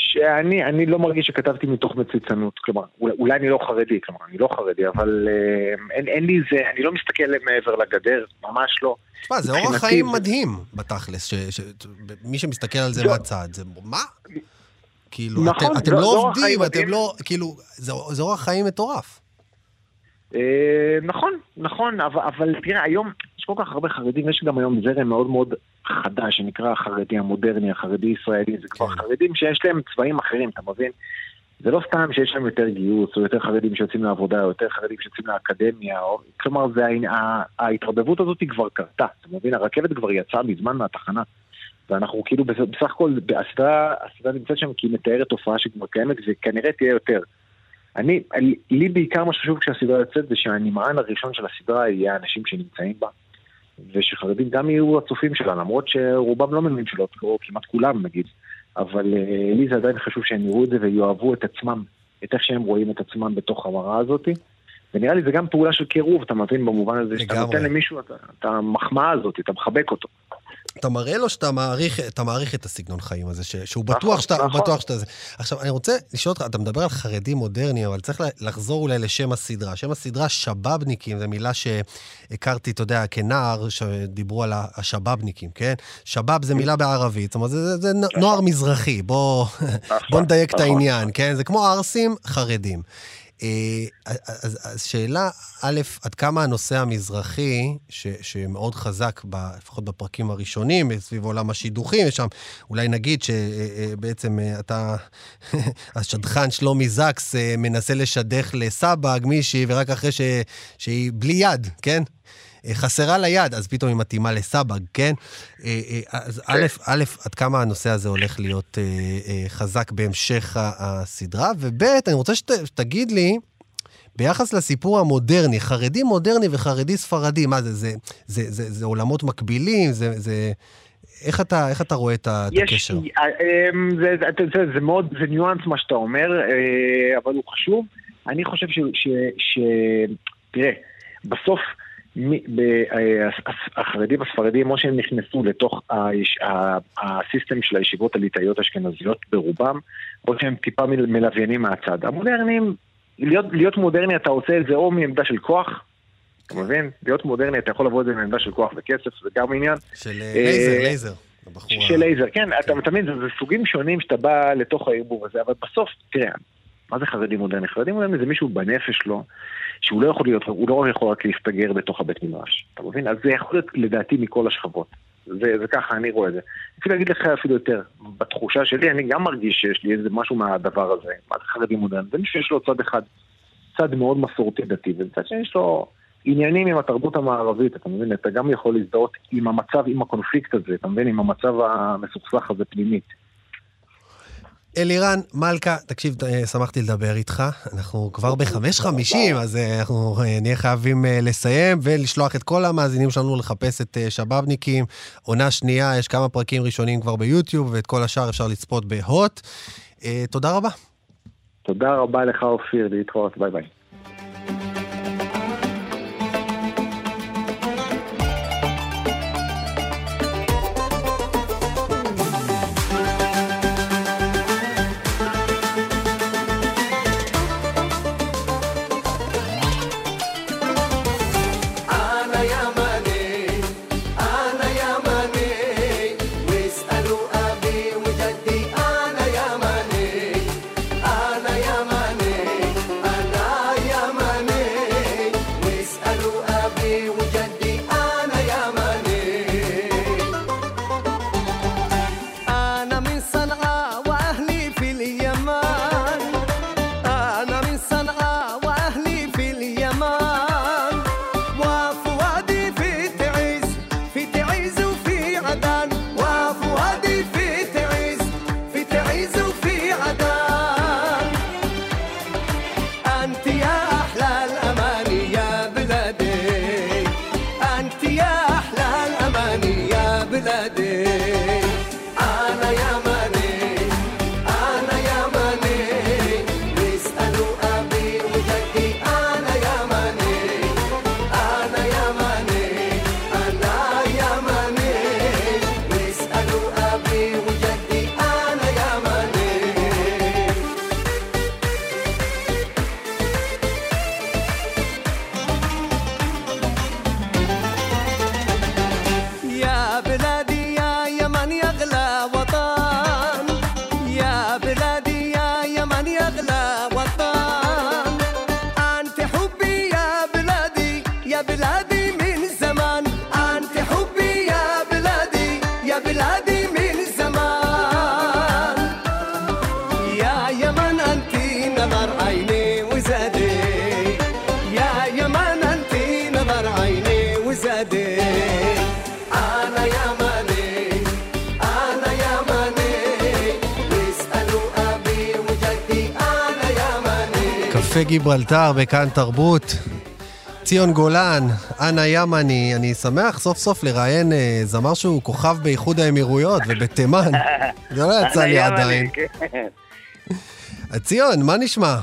I: שאני אני לא מרגיש שכתבתי מתוך מציצנות, כלומר, אולי, אולי אני לא חרדי, כלומר, אני לא חרדי, אבל אה, אין, אין לי זה, אני לא מסתכל מעבר לגדר, ממש לא.
B: תשמע, זה אורח חיים מדהים, בתכלס, ש, ש, מי שמסתכל על זה
I: לא.
B: מהצד, זה מה? כאילו,
I: נכון,
B: אתם, אתם לא
I: אורח
B: עובדים, אתם
I: מדהים.
B: לא, כאילו, זה, זה אורח חיים מטורף.
I: אה, נכון, נכון, אבל, אבל תראה, היום יש כל כך הרבה חרדים, יש גם היום זרם מאוד מאוד חדש, שנקרא החרדי המודרני, החרדי ישראלי, זה כבר
B: כן.
I: חרדים שיש להם צבעים אחרים, אתה מבין? זה לא סתם שיש להם יותר גיוס, או יותר חרדים שיוצאים לעבודה, או יותר חרדים שיוצאים לאקדמיה, או... כלומר, זה, ה- ה- ההתרבבות הזאת היא כבר קרתה, אתה מבין? הרכבת כבר יצאה מזמן מהתחנה. ואנחנו כאילו בסך הכל, הסדרה, הסדרה נמצאת שם כי היא מתארת תופעה שכבר קיימת וכנראה תהיה יותר. אני, לי בעיקר מה שחשוב כשהסדרה יוצאת זה שהנמען הראשון של הסדרה יהיה האנשים שנמצאים בה. ושחרדים גם יהיו הצופים שלה, למרות שרובם לא מבינים שלא, או כמעט כולם נגיד, אבל אה, לי זה עדיין חשוב שהם יראו את זה ויאהבו את עצמם, את איך שהם רואים את עצמם בתוך המראה הזאת. ונראה לי זה גם פעולה של קירוב, אתה מבין, במובן הזה שאתה. נותן למישהו את המחמאה הזאת, אתה מחבק אותו.
B: אתה מראה לו שאתה מעריך, אתה מעריך את הסגנון חיים הזה, ש, שהוא
I: נכון,
B: בטוח שאתה,
I: נכון.
B: בטוח שאתה זה. עכשיו, אני רוצה לשאול אותך, אתה מדבר על חרדים מודרניים, אבל צריך לחזור אולי לשם הסדרה. שם הסדרה שבאבניקים, זו מילה שהכרתי, אתה יודע, כנער, שדיברו על השבאבניקים, כן? שבאב זה מילה בערבית, זאת אומרת, זה, זה, זה נ- נוער מזרחי, בוא, בוא נדייק את
I: נכון.
B: העניין, כן? זה כמו ערסים חרדים. אה, אז, אז שאלה, א', עד כמה הנושא המזרחי, ש, שמאוד חזק, ב, לפחות בפרקים הראשונים, סביב עולם השידוכים, יש שם, אולי נגיד שבעצם אתה, השדכן שלומי זקס אה, מנסה לשדך לסבג מישהי, ורק אחרי ש, שהיא בלי יד, כן? אה, חסרה לה יד, אז פתאום היא מתאימה לסבג, כן? אה, אה, אז א', א', עד כמה הנושא הזה הולך להיות חזק בהמשך הסדרה, וב', אני רוצה שת, שתגיד לי, ביחס לסיפור המודרני, חרדי מודרני וחרדי ספרדי, מה זה, זה, זה, זה, זה עולמות מקבילים, זה, זה... איך אתה, איך אתה רואה את
I: יש,
B: הקשר?
I: אה, אמ, זה, זה, זה, זה מאוד, זה ניואנס מה שאתה אומר, אבל הוא חשוב. אני חושב ש... ש, ש תראה, בסוף החרדים הספרדים, כמו שהם נכנסו לתוך הסיסטם של הישיבות הליטאיות האשכנזיות ברובם, או שהם טיפה מל- מלוויינים מהצד. המודרניים, להיות, להיות מודרני אתה עושה את זה או מעמדה של כוח, אתה מבין? להיות מודרני אתה יכול לבוא את זה מעמדה של כוח וכסף, זה גם עניין.
B: של אה,
I: אה,
B: לייזר, לייזר.
I: של לייזר, כן, אתה מבין, זה, זה סוגים שונים שאתה בא לתוך הערבוב הזה, אבל בסוף, תראה, מה זה חרדי מודרני? חרדי מודרני זה מישהו בנפש שלו, שהוא לא יכול להיות, הוא לא יכול רק להסתגר בתוך הבית מדרש, אתה מבין? אז זה יכול להיות לדעתי מכל השכבות. זה, זה ככה אני רואה את זה. אפילו להגיד לך אפילו יותר, בתחושה שלי אני גם מרגיש שיש לי איזה משהו מהדבר הזה, מה זה חרדי מודרני? זה מישהו שיש לו צד אחד, צד מאוד מסורתי דתי, ומצד שני יש לו עניינים עם התרבות המערבית, אתה מבין? אתה גם יכול להזדהות עם המצב, עם הקונפליקט הזה, אתה מבין? עם המצב המסוכסך הזה פנימית.
B: אלירן מלכה, תקשיב, אה, שמחתי לדבר איתך. אנחנו כבר ב-5.50, אז אה, אנחנו אה, נהיה חייבים לסיים ולשלוח את כל המאזינים שלנו לחפש את שבאבניקים. עונה שנייה, יש כמה פרקים ראשונים כבר ביוטיוב, ואת כל השאר אפשר לצפות בהוט. תודה רבה.
I: תודה רבה לך אופיר, להתראות, ביי ביי.
B: חופי גיברלטר בכאן תרבות. ציון גולן, אנה ימני, אני שמח סוף סוף לראיין אה, זמר שהוא כוכב באיחוד האמירויות ובתימן. זה לא יצא לי עדיין.
J: כן.
B: אה, ציון, מה נשמע?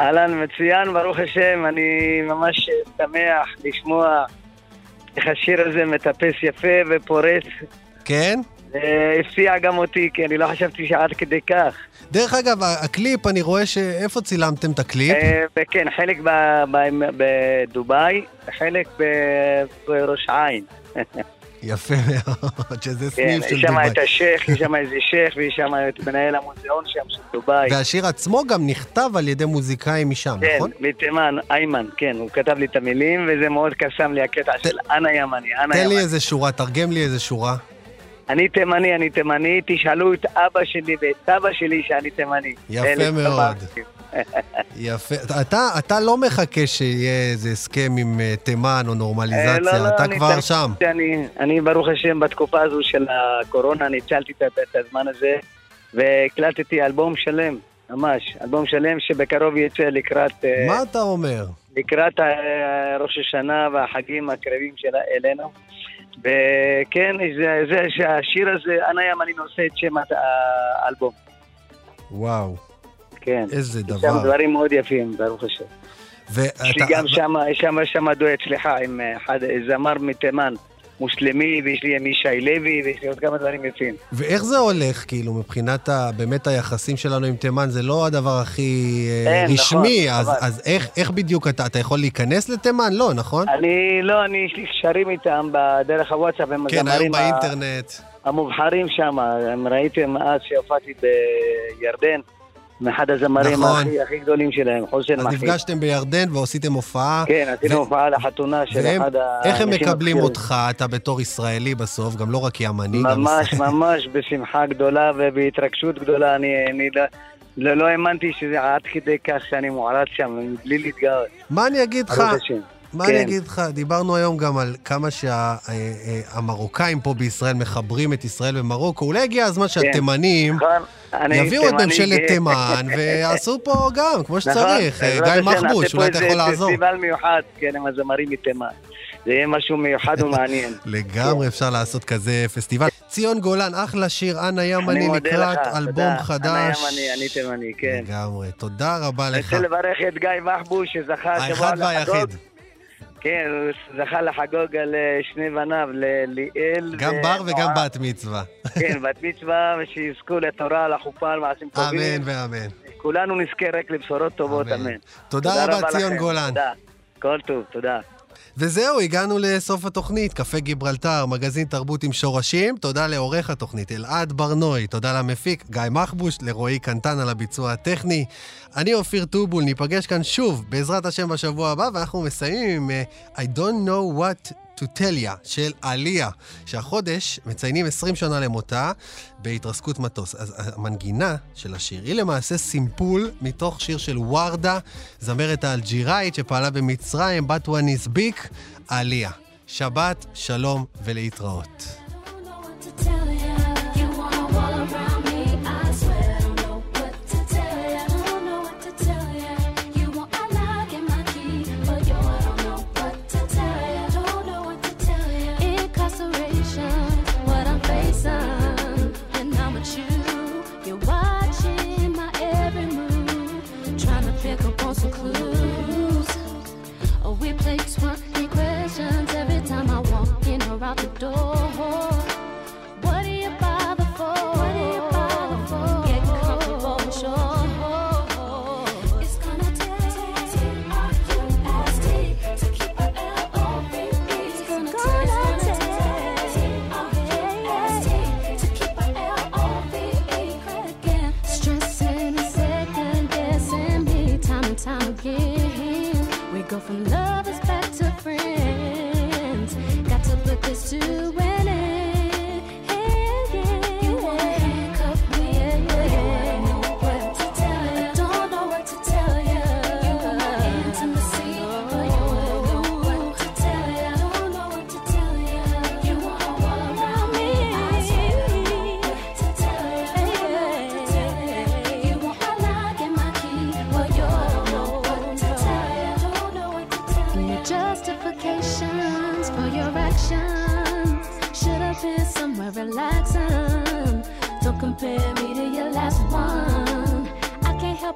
J: אהלן, מצוין, ברוך השם, אני ממש שמח לשמוע איך השיר הזה מטפס יפה ופורץ.
B: כן?
J: אה, הפתיע גם אותי, כי אני לא חשבתי שעד כדי כך.
B: דרך אגב, הקליפ, אני רואה ש... איפה צילמתם את הקליפ?
J: וכן, חלק בדובאי, חלק בראש העין.
B: יפה מאוד, שזה
J: כן,
B: סניף של
J: יש שם
B: דובאי.
J: את השייח, יש שם איזה שייח, ויש שם את מנהל המוזיאון שם של דובאי.
B: והשיר עצמו גם נכתב על ידי מוזיקאים משם,
J: כן,
B: נכון?
J: מתימן, איימן, כן, הוא כתב לי את המילים, וזה מאוד קסם לי הקטע של אנה ימני, אנה
B: תן לי
J: ימני.
B: איזה שורה, תרגם לי איזה שורה.
J: אני תימני, אני תימני, תשאלו את אבא שלי ואת סבא שלי שאני תימני.
B: יפה מאוד. יפה. אתה, אתה לא מחכה שיהיה איזה הסכם עם אה, תימן או
J: אה,
B: נורמליזציה,
J: לא, לא,
B: אתה
J: אני
B: כבר שם.
J: אני, אני ברוך השם בתקופה הזו של הקורונה ניצלתי את, את הזמן הזה והקלטתי אלבום שלם, ממש, אלבום שלם שבקרוב יצא לקראת, אה,
B: מה אתה אומר?
J: לקראת אה, ראש השנה והחגים הקרבים של אלינו. וכן, זה, זה שהשיר הזה, אנה ים אני נושא את שם האלבום.
B: וואו,
J: כן.
B: איזה
J: יש שם
B: דבר.
J: דברים מאוד יפים, ברוך השם.
B: ואתה-
J: יש לי גם שם, שם, שם דואט, סליחה, עם אה, אחד, זמר מתימן, מוסלמי, ויש לי עם ישי לוי, ויש לי עוד כמה דברים יפים.
B: ואיך זה הולך, כאילו, מבחינת ה, באמת היחסים שלנו עם תימן, זה לא הדבר הכי אה,
J: אין,
B: רשמי,
J: נכון,
B: אז,
J: אבל-
B: אז איך, איך בדיוק אתה, אתה יכול להיכנס לתימן? לא, נכון?
J: אני, לא, אני, יש לי קשרים איתם בדרך הוואטסאפ, הם
B: כן, היום באינטרנט.
J: המובחרים שם, הם ראיתם אז שהופעתי בירדן, מאחד הזמרים
B: נכון.
J: הכי, הכי גדולים שלהם, חוסן
B: אז
J: מחי.
B: נפגשתם בירדן ועשיתם הופעה.
J: כן, עשינו
B: ו-
J: הופעה לחתונה של
B: והם,
J: אחד האנשים
B: איך הם מקבלים
J: הבכירים.
B: אותך, אתה בתור ישראלי בסוף, גם לא רק ימני, גם
J: ממש,
B: ישראלי.
J: ממש בשמחה גדולה ובהתרגשות גדולה. אני, אני לא, לא, לא האמנתי שזה עד כדי כך שאני מוערץ שם, מבלי להתגאות.
B: מה אני אגיד לך? מה
J: כן.
B: אני אגיד לך? דיברנו היום גם על כמה שהמרוקאים פה בישראל מחברים את ישראל ומרוקו. אולי הגיע הזמן שהתימנים
J: נכון, אני
B: יביאו את ממשלת. תימן ויעשו פה גם, כמו
J: נכון,
B: שצריך. אה,
J: בעזרת
B: גיא מחבוש, אולי אתה יכול לעזור.
J: פסטיבל מיוחד, כן, עם הזמרים מתימן. זה יהיה משהו מיוחד ומעניין.
B: לגמרי אפשר לעשות כזה פסטיבל. ציון גולן, אחלה שיר, אנה
J: אני
B: ימני לקראת אלבום
J: תודה.
B: חדש.
J: אנה ימני, אני תימני, כן.
B: לגמרי. תודה רבה
J: אני
B: לך.
J: רוצה לברך את גיא מחבוש שזכה השבוע
B: האחד והיחיד.
J: לחגוג. כן, הוא זכה לחגוג על אה, שני בניו, לליאל.
B: גם בר וגם בת מצווה.
J: כן, בת מצווה, ושיזכו לתורה, לחופה, למעשים טובים.
B: אמן ואמן.
J: כולנו נזכה רק לבשורות טובות,
B: אמן.
J: אמן.
B: תודה רבה, ציון. גולן.
J: תודה. כל טוב, תודה.
B: וזהו, הגענו לסוף התוכנית, קפה גיברלטר, מגזין תרבות עם שורשים. תודה לעורך התוכנית אלעד ברנוי, תודה למפיק גיא מחבוש, לרועי קנטן על הביצוע הטכני. אני אופיר טובול, ניפגש כאן שוב, בעזרת השם בשבוע הבא, ואנחנו מסיימים עם אה, I don't know what to tell ya של עליה, שהחודש מציינים 20 שנה למותה בהתרסקות מטוס. אז המנגינה של השיר היא למעשה סימפול מתוך שיר של ורדה, זמרת האלג'יראית שפעלה במצרים, one is big, עליה. שבת, שלום ולהתראות.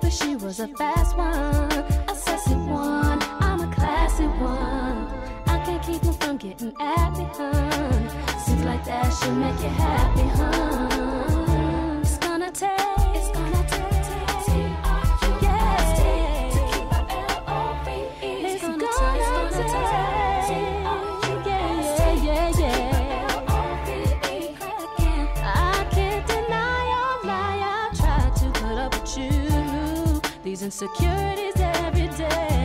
K: but she was a fast one, a sassy one. I'm a classy one. I can't keep her from getting at me, hun. Seems like that should make you happy, huh? It's gonna take. insecurities every day.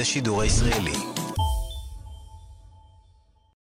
A: את השידור הישראלי.